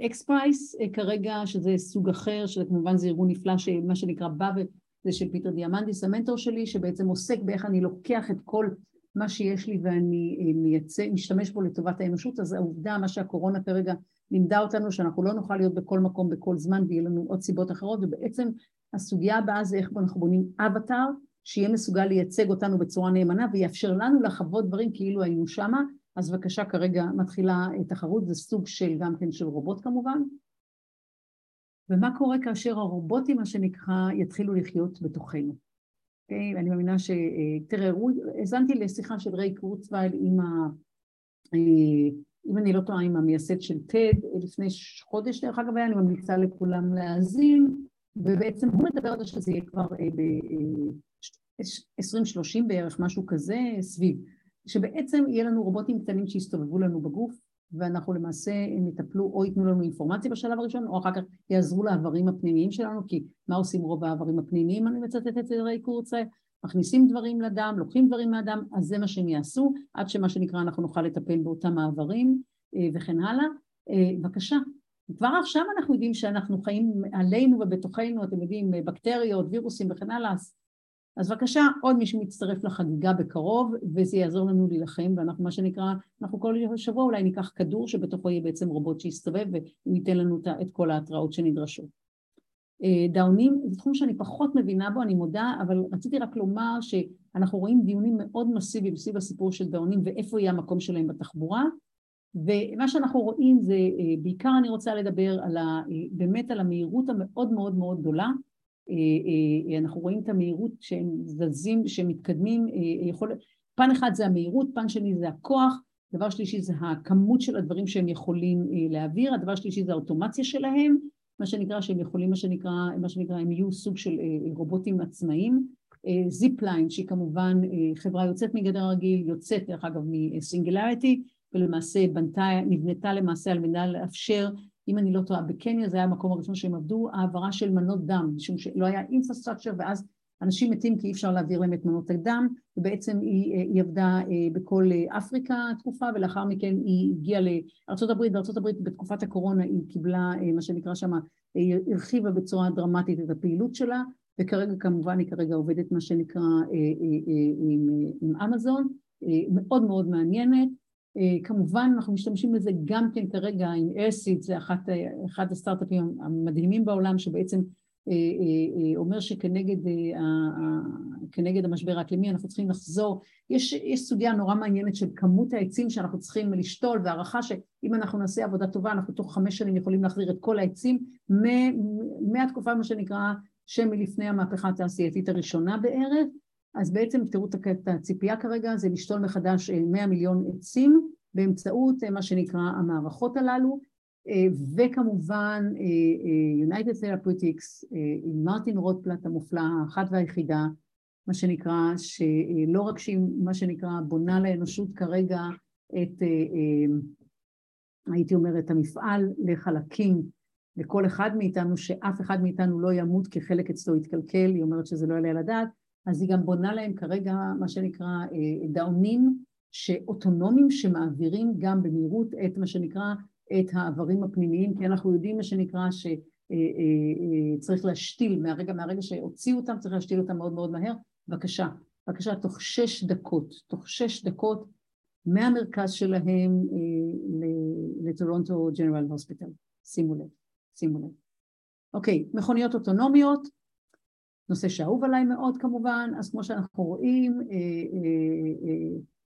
XPRIZE כרגע שזה סוג אחר, שזה כמובן זה ארגון נפלא שמה שנקרא בא וזה של פיטר דיאמנדיס המנטור שלי שבעצם עוסק באיך אני לוקח את כל מה שיש לי ואני מייצא, משתמש בו לטובת האנושות. אז העובדה מה שהקורונה כרגע לימדה אותנו שאנחנו לא נוכל להיות בכל מקום בכל זמן ויהיה לנו עוד סיבות אחרות ובעצם הסוגיה הבאה זה איך אנחנו בונים אבטאר שיהיה מסוגל לייצג אותנו בצורה נאמנה ויאפשר לנו לחוות דברים כאילו היינו שמה אז בבקשה כרגע מתחילה תחרות, זה סוג של גם כן של רובוט כמובן. ומה קורה כאשר הרובוטים, מה שנקרא, יתחילו לחיות בתוכנו? Okay, אוקיי? אני מאמינה ש... תראה, האזנתי לשיחה של ריי קורצווייל עם ה... אם אני לא טועה, עם המייסד של TED לפני חודש, דרך אגב, אני ממליצה לכולם להאזין, ובעצם הוא מדבר על זה שזה יהיה כבר ב-2030 בערך, משהו כזה, סביב. שבעצם יהיה לנו רובוטים קטנים שיסתובבו לנו בגוף ואנחנו למעשה הם יטפלו או ייתנו לנו אינפורמציה בשלב הראשון או אחר כך יעזרו לאיברים הפנימיים שלנו כי מה עושים רוב האיברים הפנימיים? אני מצטטת את ריי קורצה מכניסים דברים לדם, לוקחים דברים מהדם אז זה מה שהם יעשו עד שמה שנקרא אנחנו נוכל לטפל באותם האיברים וכן הלאה. בבקשה. כבר עכשיו אנחנו יודעים שאנחנו חיים עלינו ובתוכנו אתם יודעים בקטריות, וירוסים וכן הלאה אז בבקשה, עוד מישהו מצטרף לחגיגה בקרוב, וזה יעזור לנו להילחם, ואנחנו מה שנקרא, אנחנו כל שבוע אולי ניקח כדור שבתוכו יהיה בעצם רובוט שיסתובב, והוא ייתן לנו את כל ההתראות שנדרשות. דאונים, זה תחום שאני פחות מבינה בו, אני מודה, אבל רציתי רק לומר שאנחנו רואים דיונים מאוד מסיביים סביב הסיפור של דאונים ואיפה יהיה המקום שלהם בתחבורה, ומה שאנחנו רואים זה, בעיקר אני רוצה לדבר על ה, באמת על המהירות המאוד מאוד מאוד גדולה, אנחנו רואים את המהירות שהם זזים, שהם מתקדמים, יכול... פן אחד זה המהירות, פן שני זה הכוח, דבר שלישי זה הכמות של הדברים שהם יכולים להעביר, הדבר שלישי זה האוטומציה שלהם, מה שנקרא שהם יכולים, מה שנקרא, מה שנקרא הם יהיו סוג של רובוטים עצמאיים, זיפליין שהיא כמובן חברה יוצאת מגדר הרגיל, יוצאת דרך אגב מסינגולריטי ולמעשה בנתה, נבנתה למעשה על מנת לאפשר אם אני לא טועה, בקניה זה היה המקום הראשון שהם עבדו, העברה של מנות דם, משום שלא היה אינפרסטרקצ'ר ואז אנשים מתים כי אי אפשר להעביר להם את מנות הדם, ובעצם היא, היא עבדה בכל אפריקה תקופה, ולאחר מכן היא הגיעה לארה"ב, בארה"ב בתקופת הקורונה היא קיבלה מה שנקרא שם, היא הרחיבה בצורה דרמטית את הפעילות שלה, וכרגע כמובן היא כרגע עובדת מה שנקרא עם, עם אמזון, מאוד מאוד מעניינת, כמובן אנחנו משתמשים בזה גם כן כרגע עם איירסיט, זה אחת, אחד הסטארט-אפים המדהימים בעולם שבעצם אומר שכנגד כנגד המשבר האקלימי אנחנו צריכים לחזור, יש, יש סוגיה נורא מעניינת של כמות העצים שאנחנו צריכים לשתול והערכה שאם אנחנו נעשה עבודה טובה אנחנו תוך חמש שנים יכולים להחזיר את כל העצים מהתקופה מה שנקרא שמלפני המהפכה התעשייתית הראשונה בערך אז בעצם תראו את הציפייה כרגע זה לשתול מחדש 100 מיליון עצים באמצעות מה שנקרא המערכות הללו וכמובן United Therapeutics עם מרטין רוטפלט המופלאה, האחת והיחידה מה שנקרא שלא רק שהיא מה שנקרא בונה לאנושות כרגע את הייתי אומרת המפעל לחלקים לכל אחד מאיתנו שאף אחד מאיתנו לא ימות כחלק אצלו יתקלקל, היא אומרת שזה לא יעלה על הדעת אז היא גם בונה להם כרגע מה שנקרא דאונים שאוטונומיים שמעבירים גם במהירות את מה שנקרא את העברים הפנימיים, כי אנחנו יודעים מה שנקרא שצריך להשתיל מהרגע, מהרגע שהוציאו אותם צריך להשתיל אותם מאוד מאוד מהר, בבקשה, בבקשה תוך שש דקות, תוך שש דקות מהמרכז שלהם לטורונטו ג'נרל הוספיטל, שימו לב, שימו לב. אוקיי, מכוניות אוטונומיות, נושא שאהוב עליי מאוד כמובן, אז כמו שאנחנו רואים,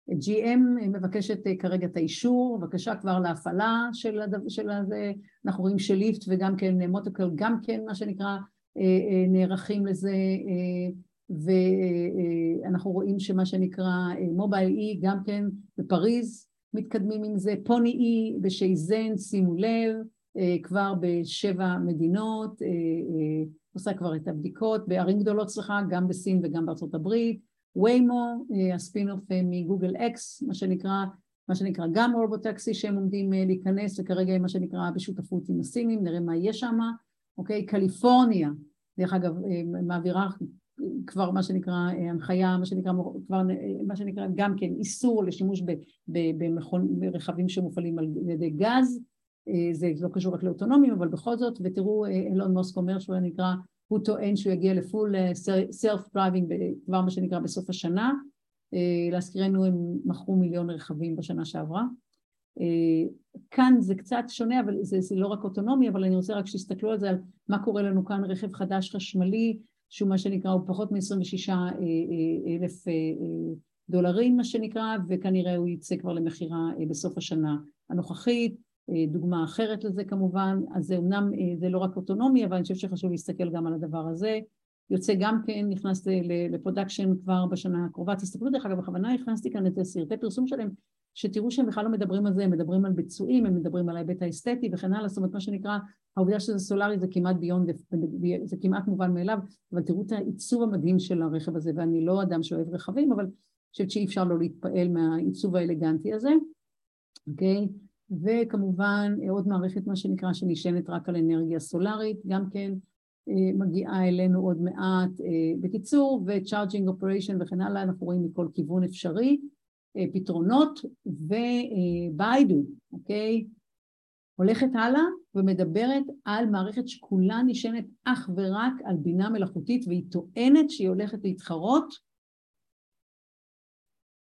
GM מבקשת כרגע את האישור, בבקשה כבר להפעלה של, הדו, של הזה, אנחנו רואים שליפט וגם כן מוטוקל גם כן מה שנקרא נערכים לזה ואנחנו רואים שמה שנקרא מובייל אי גם כן בפריז מתקדמים עם זה, פוני אי בשייזן שימו לב כבר בשבע מדינות עושה כבר את הבדיקות בערים גדולות, סליחה, גם בסין וגם בארצות הברית, ויימו, הספינוף מגוגל אקס, מה שנקרא, מה שנקרא גם רובוטקסי שהם עומדים להיכנס וכרגע מה שנקרא בשותפות עם הסינים, נראה מה יהיה שם, אוקיי, קליפורניה, דרך אגב מעבירה כבר מה שנקרא הנחיה, מה שנקרא, כבר, מה שנקרא גם כן איסור לשימוש ברכבים שמופעלים על ידי גז, זה לא קשור רק לאוטונומיים, אבל בכל זאת, ותראו אילון מאסק אומר שהוא נקרא, הוא טוען שהוא יגיע ל full self driving כבר מה שנקרא בסוף השנה, להזכירנו הם מכרו מיליון רכבים בשנה שעברה. כאן זה קצת שונה, אבל זה, זה לא רק אוטונומי, אבל אני רוצה רק שתסתכלו על זה, על מה קורה לנו כאן, רכב חדש חשמלי, שהוא מה שנקרא, הוא פחות מ-26 אלף דולרים מה שנקרא, וכנראה הוא יצא כבר למכירה בסוף השנה הנוכחית. דוגמה אחרת לזה כמובן, אז זה אמנם, זה לא רק אוטונומי, אבל אני חושבת שחשוב להסתכל גם על הדבר הזה. יוצא גם כן, נכנס ל production כבר בשנה הקרובה. תסתכלו דרך אגב, בכוונה הכנסתי כאן את סרטי פרסום שלהם, שתראו שהם בכלל לא מדברים על זה, הם מדברים על ביצועים, הם מדברים על ההיבט האסתטי וכן הלאה, זאת אומרת מה שנקרא, העובדה שזה סולארי זה כמעט ביונד, זה כמעט מובן מאליו, אבל תראו את העיצוב המדהים של הרכב הזה, ואני לא אדם שאוהב רכבים, אבל אני חושבת שאי אפשר לא להתפעל מהעיצוב האלגנטי הזה, אוקיי? וכמובן עוד מערכת מה שנקרא שנשענת רק על אנרגיה סולארית, גם כן מגיעה אלינו עוד מעט. בקיצור, ו-charging operation וכן הלאה, אנחנו רואים מכל כיוון אפשרי פתרונות, וביידו, אוקיי? הולכת הלאה ומדברת על מערכת שכולה נשענת אך ורק על בינה מלאכותית, והיא טוענת שהיא הולכת להתחרות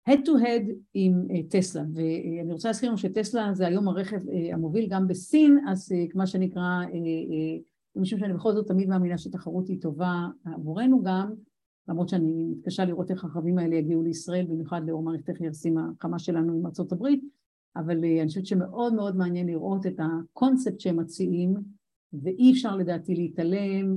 head to head עם טסלה, ואני רוצה להזכיר לנו שטסלה זה היום הרכב המוביל גם בסין, אז כמו שנקרא, משום שאני בכל זאת תמיד מאמינה שתחרות היא טובה עבורנו גם, למרות שאני מתקשה לראות איך הרכבים האלה יגיעו לישראל, במיוחד לאור מערכת היחסים החמה שלנו עם הברית, אבל אני חושבת שמאוד מאוד מעניין לראות את הקונספט שהם מציעים, ואי אפשר לדעתי להתעלם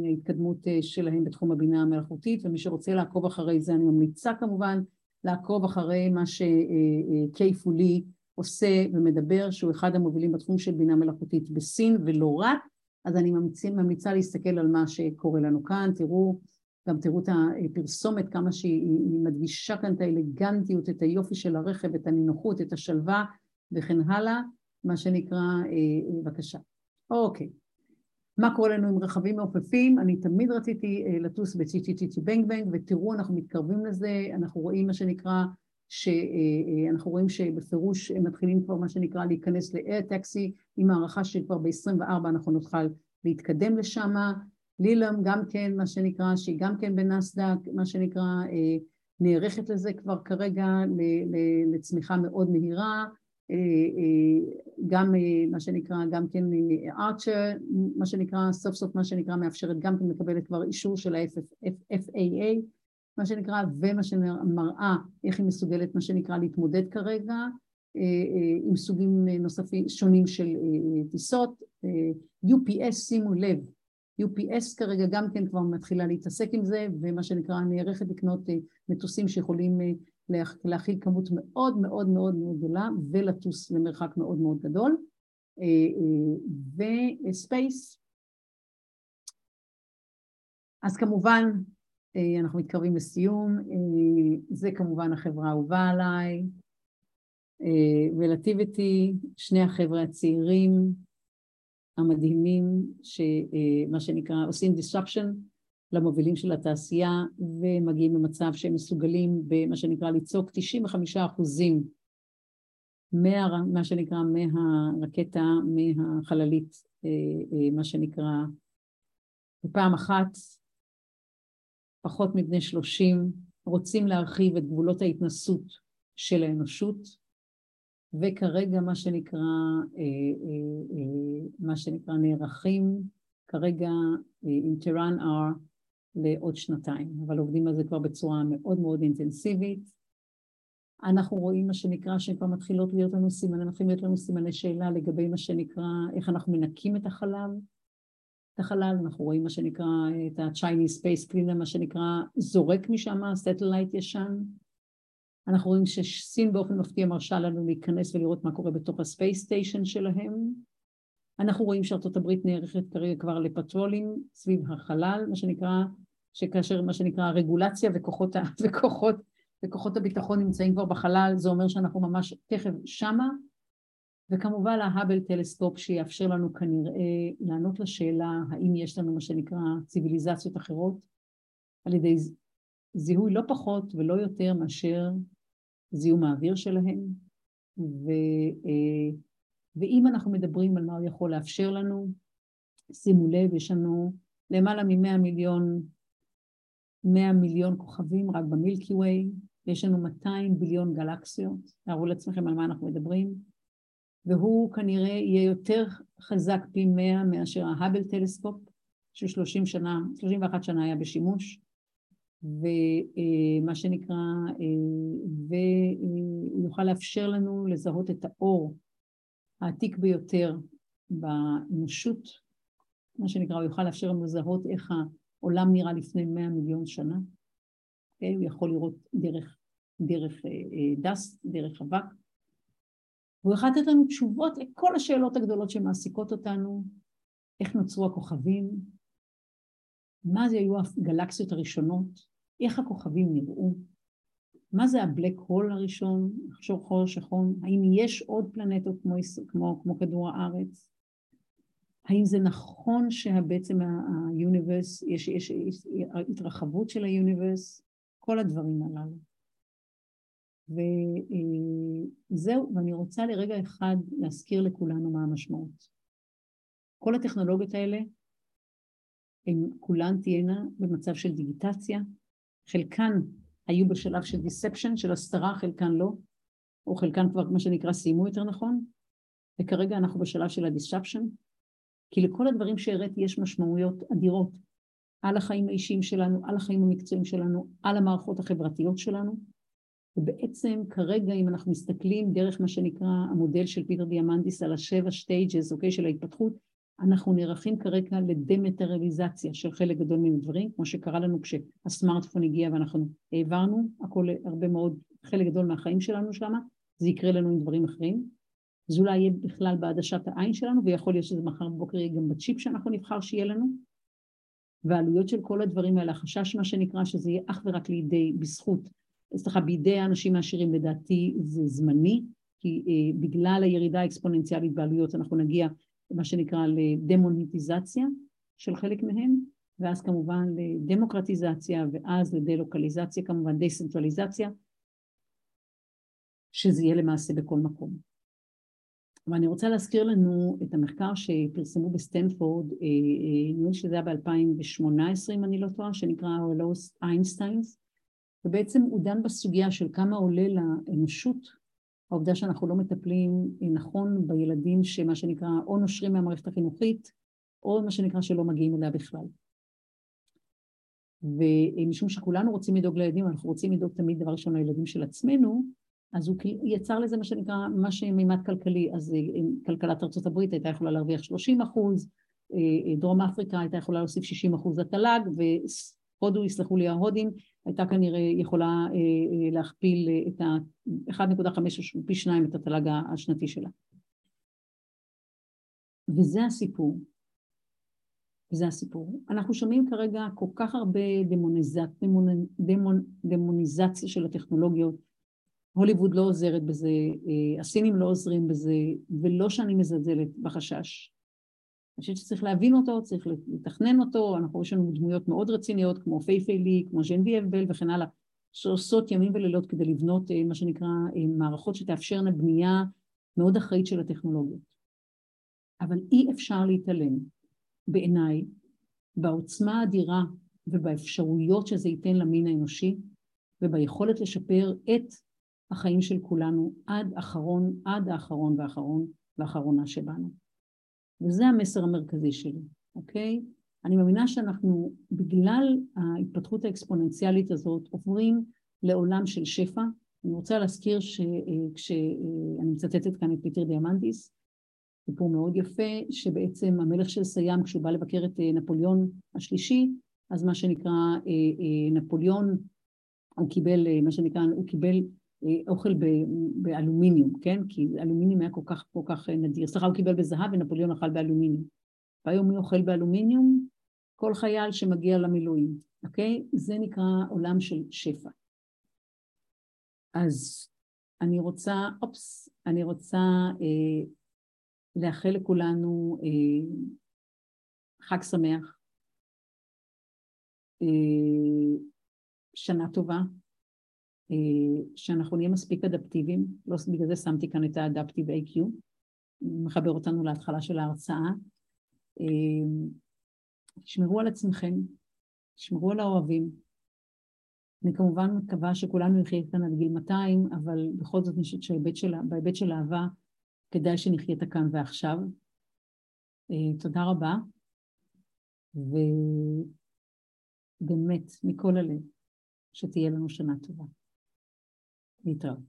מההתקדמות שלהם בתחום הבינה המלאכותית, ומי שרוצה לעקוב אחרי זה אני ממליצה כמובן לעקוב אחרי מה שקייפולי עושה ומדבר, שהוא אחד המובילים בתחום של בינה מלאכותית בסין ולא רק, אז אני ממליצה, ממליצה להסתכל על מה שקורה לנו כאן, תראו, גם תראו את הפרסומת, כמה שהיא מדגישה כאן את האלגנטיות, את היופי של הרכב, את הנינוחות, את השלווה וכן הלאה, מה שנקרא, אה, בבקשה. אוקיי. מה קורה לנו עם רכבים מעופפים? אני תמיד רציתי אה, לטוס בצ'י-צ'י-צ'י בנג בנג, ותראו, אנחנו מתקרבים לזה, אנחנו רואים מה שנקרא, שאנחנו רואים שבפירוש הם מתחילים כבר מה שנקרא להיכנס ל-air taxi, עם הערכה שכבר ב-24 אנחנו נוכל להתקדם לשם. לילם גם כן, מה שנקרא, שהיא גם כן בנסדק, מה שנקרא, אה, נערכת לזה כבר כרגע לצמיחה מאוד מהירה. אה, אה, גם מה שנקרא, גם כן ארצ'ר, מה שנקרא, סוף סוף מה שנקרא מאפשרת גם כן מקבלת כבר אישור של ה-FAA, מה שנקרא, ומה שמראה איך היא מסוגלת, מה שנקרא, להתמודד כרגע עם סוגים נוספים, שונים של טיסות. UPS, שימו לב, UPS כרגע גם כן כבר מתחילה להתעסק עם זה, ומה שנקרא נערכת לקנות מטוסים שיכולים להכיל כמות מאוד מאוד מאוד מאוד גדולה ולטוס למרחק מאוד מאוד גדול. וספייס, אז כמובן אנחנו מתקרבים לסיום, זה כמובן החברה האהובה עליי, ולטיביטי, שני החבר'ה הצעירים המדהימים, שמה שנקרא עושים disruption למובילים של התעשייה ומגיעים למצב שהם מסוגלים במה שנקרא לצעוק 95 אחוזים מה, מה שנקרא מהרקטה, מהחללית, מה שנקרא בפעם אחת, פחות מבני שלושים, רוצים להרחיב את גבולות ההתנסות של האנושות וכרגע מה שנקרא, מה שנקרא נערכים כרגע עם טיראן R לעוד שנתיים, אבל עובדים על זה כבר בצורה מאוד מאוד אינטנסיבית. אנחנו רואים מה שנקרא שכבר מתחילות להיות לנו סימני, מתחילים להיות לנו סימני שאלה לגבי מה שנקרא, איך אנחנו מנקים את החלל, את החלל, אנחנו רואים מה שנקרא את ה-Chinese Space Cleaner, מה שנקרא זורק משם satellite ישן, אנחנו רואים שסין באופן מפתיע מרשה לנו להיכנס ולראות מה קורה בתוך ה space station שלהם. אנחנו רואים שארצות הברית נערכת כרגע כבר לפטרולים סביב החלל, מה שנקרא, שכאשר מה שנקרא הרגולציה וכוחות, <laughs> וכוחות, וכוחות הביטחון נמצאים כבר בחלל, זה אומר שאנחנו ממש תכף שמה, וכמובן ההאבל טלסקופ שיאפשר לנו כנראה לענות לשאלה האם יש לנו מה שנקרא ציוויליזציות אחרות על ידי זיהוי לא פחות ולא יותר מאשר זיהום האוויר שלהם, ו, אה, ואם אנחנו מדברים על מה הוא יכול לאפשר לנו, שימו לב, יש לנו למעלה מ-100 מיליון, 100 מיליון כוכבים רק במילקי ווי, יש לנו 200 ביליון גלקסיות, תארו לעצמכם על מה אנחנו מדברים, והוא כנראה יהיה יותר חזק פי 100 מאשר ההאבל טלסקופ, של 30 שנה, 31 שנה היה בשימוש, ומה שנקרא, והוא יוכל לאפשר לנו לזהות את האור העתיק ביותר באנושות, מה שנקרא, הוא יוכל לאפשר לנו לזהות איך העולם נראה לפני מאה מיליון שנה, okay? הוא יכול לראות דרך, דרך דס, דרך אבק, והוא יכול לתת לנו תשובות לכל השאלות הגדולות שמעסיקות אותנו, איך נוצרו הכוכבים, מה זה היו הגלקסיות הראשונות, איך הכוכבים נראו, מה זה הבלק הול הראשון, לחשוב חור שחון, האם יש עוד פלנטות כמו, כמו, כמו כדור הארץ, האם זה נכון שבעצם ה universe, יש, יש, יש התרחבות של ה universe, כל הדברים הללו. וזהו, ואני רוצה לרגע אחד להזכיר לכולנו מה המשמעות. כל הטכנולוגיות האלה, הן כולן תהיינה במצב של דיגיטציה, חלקן היו בשלב של deception, של הסתרה, חלקן לא, או חלקן כבר, מה שנקרא, סיימו יותר נכון, וכרגע אנחנו בשלב של ה deception, כי לכל הדברים שהראיתי יש משמעויות אדירות על החיים האישיים שלנו, על החיים המקצועיים שלנו, על המערכות החברתיות שלנו, ובעצם כרגע אם אנחנו מסתכלים דרך מה שנקרא המודל של פיטר דיאמנדיס על השבע stages, אוקיי, של ההתפתחות, אנחנו נערכים כרגע לדמטריאליזציה של חלק גדול מן הדברים, כמו שקרה לנו כשהסמארטפון הגיע ואנחנו העברנו הכל הרבה מאוד חלק גדול מהחיים שלנו שם, זה יקרה לנו עם דברים אחרים. זה אולי יהיה בכלל בעדשת העין שלנו, ויכול להיות שזה מחר בבוקר יהיה גם בצ'יפ שאנחנו נבחר שיהיה לנו. והעלויות של כל הדברים האלה, החשש מה שנקרא, שזה יהיה אך ורק לידי, בזכות, סליחה, בידי האנשים העשירים לדעתי זה זמני, כי אה, בגלל הירידה האקספוננציאלית בעלויות אנחנו נגיע מה שנקרא לדמוניטיזציה של חלק מהם, ואז כמובן לדמוקרטיזציה, ואז לדלוקליזציה, כמובן דסנטרליזציה, שזה יהיה למעשה בכל מקום. ואני רוצה להזכיר לנו את המחקר שפרסמו בסטנפורד, אה, אה, נראה לי שזה היה ב-2018 אם אני לא טועה, שנקרא ה Lost Einsteins, ובעצם הוא דן בסוגיה של כמה עולה לאנושות העובדה שאנחנו לא מטפלים נכון בילדים שמה שנקרא או נושרים מהמערכת החינוכית, או מה שנקרא שלא מגיעים אליה בכלל. ומשום שכולנו רוצים לדאוג לילדים, אנחנו רוצים לדאוג תמיד דבר ראשון לילדים של עצמנו, אז הוא יצר לזה מה שנקרא, מה שמימד כלכלי, אז אה, כלכלת הברית הייתה יכולה להרוויח 30 אחוז, אה, אה, דרום אפריקה הייתה יכולה להוסיף 60 אחוז לתל"ג, והודו, יסלחו לי ההודים, הייתה כנראה יכולה להכפיל את ה-1.5 או פי שניים את התל"ג השנתי שלה. וזה הסיפור. וזה הסיפור. אנחנו שומעים כרגע כל כך הרבה דמוניזציה, דמונ, דמוניזציה של הטכנולוגיות, הוליווד לא עוזרת בזה, אה, הסינים לא עוזרים בזה, ולא שאני מזלזלת בחשש. אני חושבת שצריך להבין אותו, צריך לתכנן אותו, אנחנו יש לנו דמויות מאוד רציניות כמו פייפי לי, כמו ז'נבי אבל וכן הלאה, שעושות ימים ולילות כדי לבנות אה, מה שנקרא אה, מערכות שתאפשרנה בנייה מאוד אחראית של הטכנולוגיות. אבל אי אפשר להתעלם, בעיניי, בעוצמה האדירה ובאפשרויות שזה ייתן למין האנושי וביכולת לשפר את החיים של כולנו עד אחרון, עד האחרון והאחרון והאחרונה שבנו. וזה המסר המרכזי שלי, אוקיי? אני מאמינה שאנחנו, בגלל ההתפתחות האקספוננציאלית הזאת, עוברים לעולם של שפע. אני רוצה להזכיר שכשאני מצטטת כאן את פיטר דיאמנטיס, סיפור מאוד יפה, שבעצם המלך של סיים, כשהוא בא לבקר את אה, נפוליאון השלישי, אז מה שנקרא אה, אה, נפוליאון, הוא קיבל, מה שנקרא, הוא קיבל אוכל באלומיניום, כן? כי אלומיניום היה כל כך כל כך נדיר. סליחה, הוא קיבל בזהב ונפוליאון אכל באלומיניום. והיום מי אוכל באלומיניום? כל חייל שמגיע למילואים, אוקיי? זה נקרא עולם של שפע. אז אני רוצה, אופס, אני רוצה אה, לאחל לכולנו אה, חג שמח, אה, שנה טובה, שאנחנו נהיה מספיק אדפטיביים, לא בגלל זה שמתי כאן את האדפטיב AQ, מחבר אותנו להתחלה של ההרצאה. אה, תשמרו על עצמכם, תשמרו על האוהבים. אני כמובן מקווה שכולנו נחיה כאן עד גיל 200, אבל בכל זאת אני חושבת שבהיבט של אהבה כדאי שנחיה את הכאן ועכשיו. אה, תודה רבה, ובאמת, מכל הלב, שתהיה לנו שנה טובה. Então.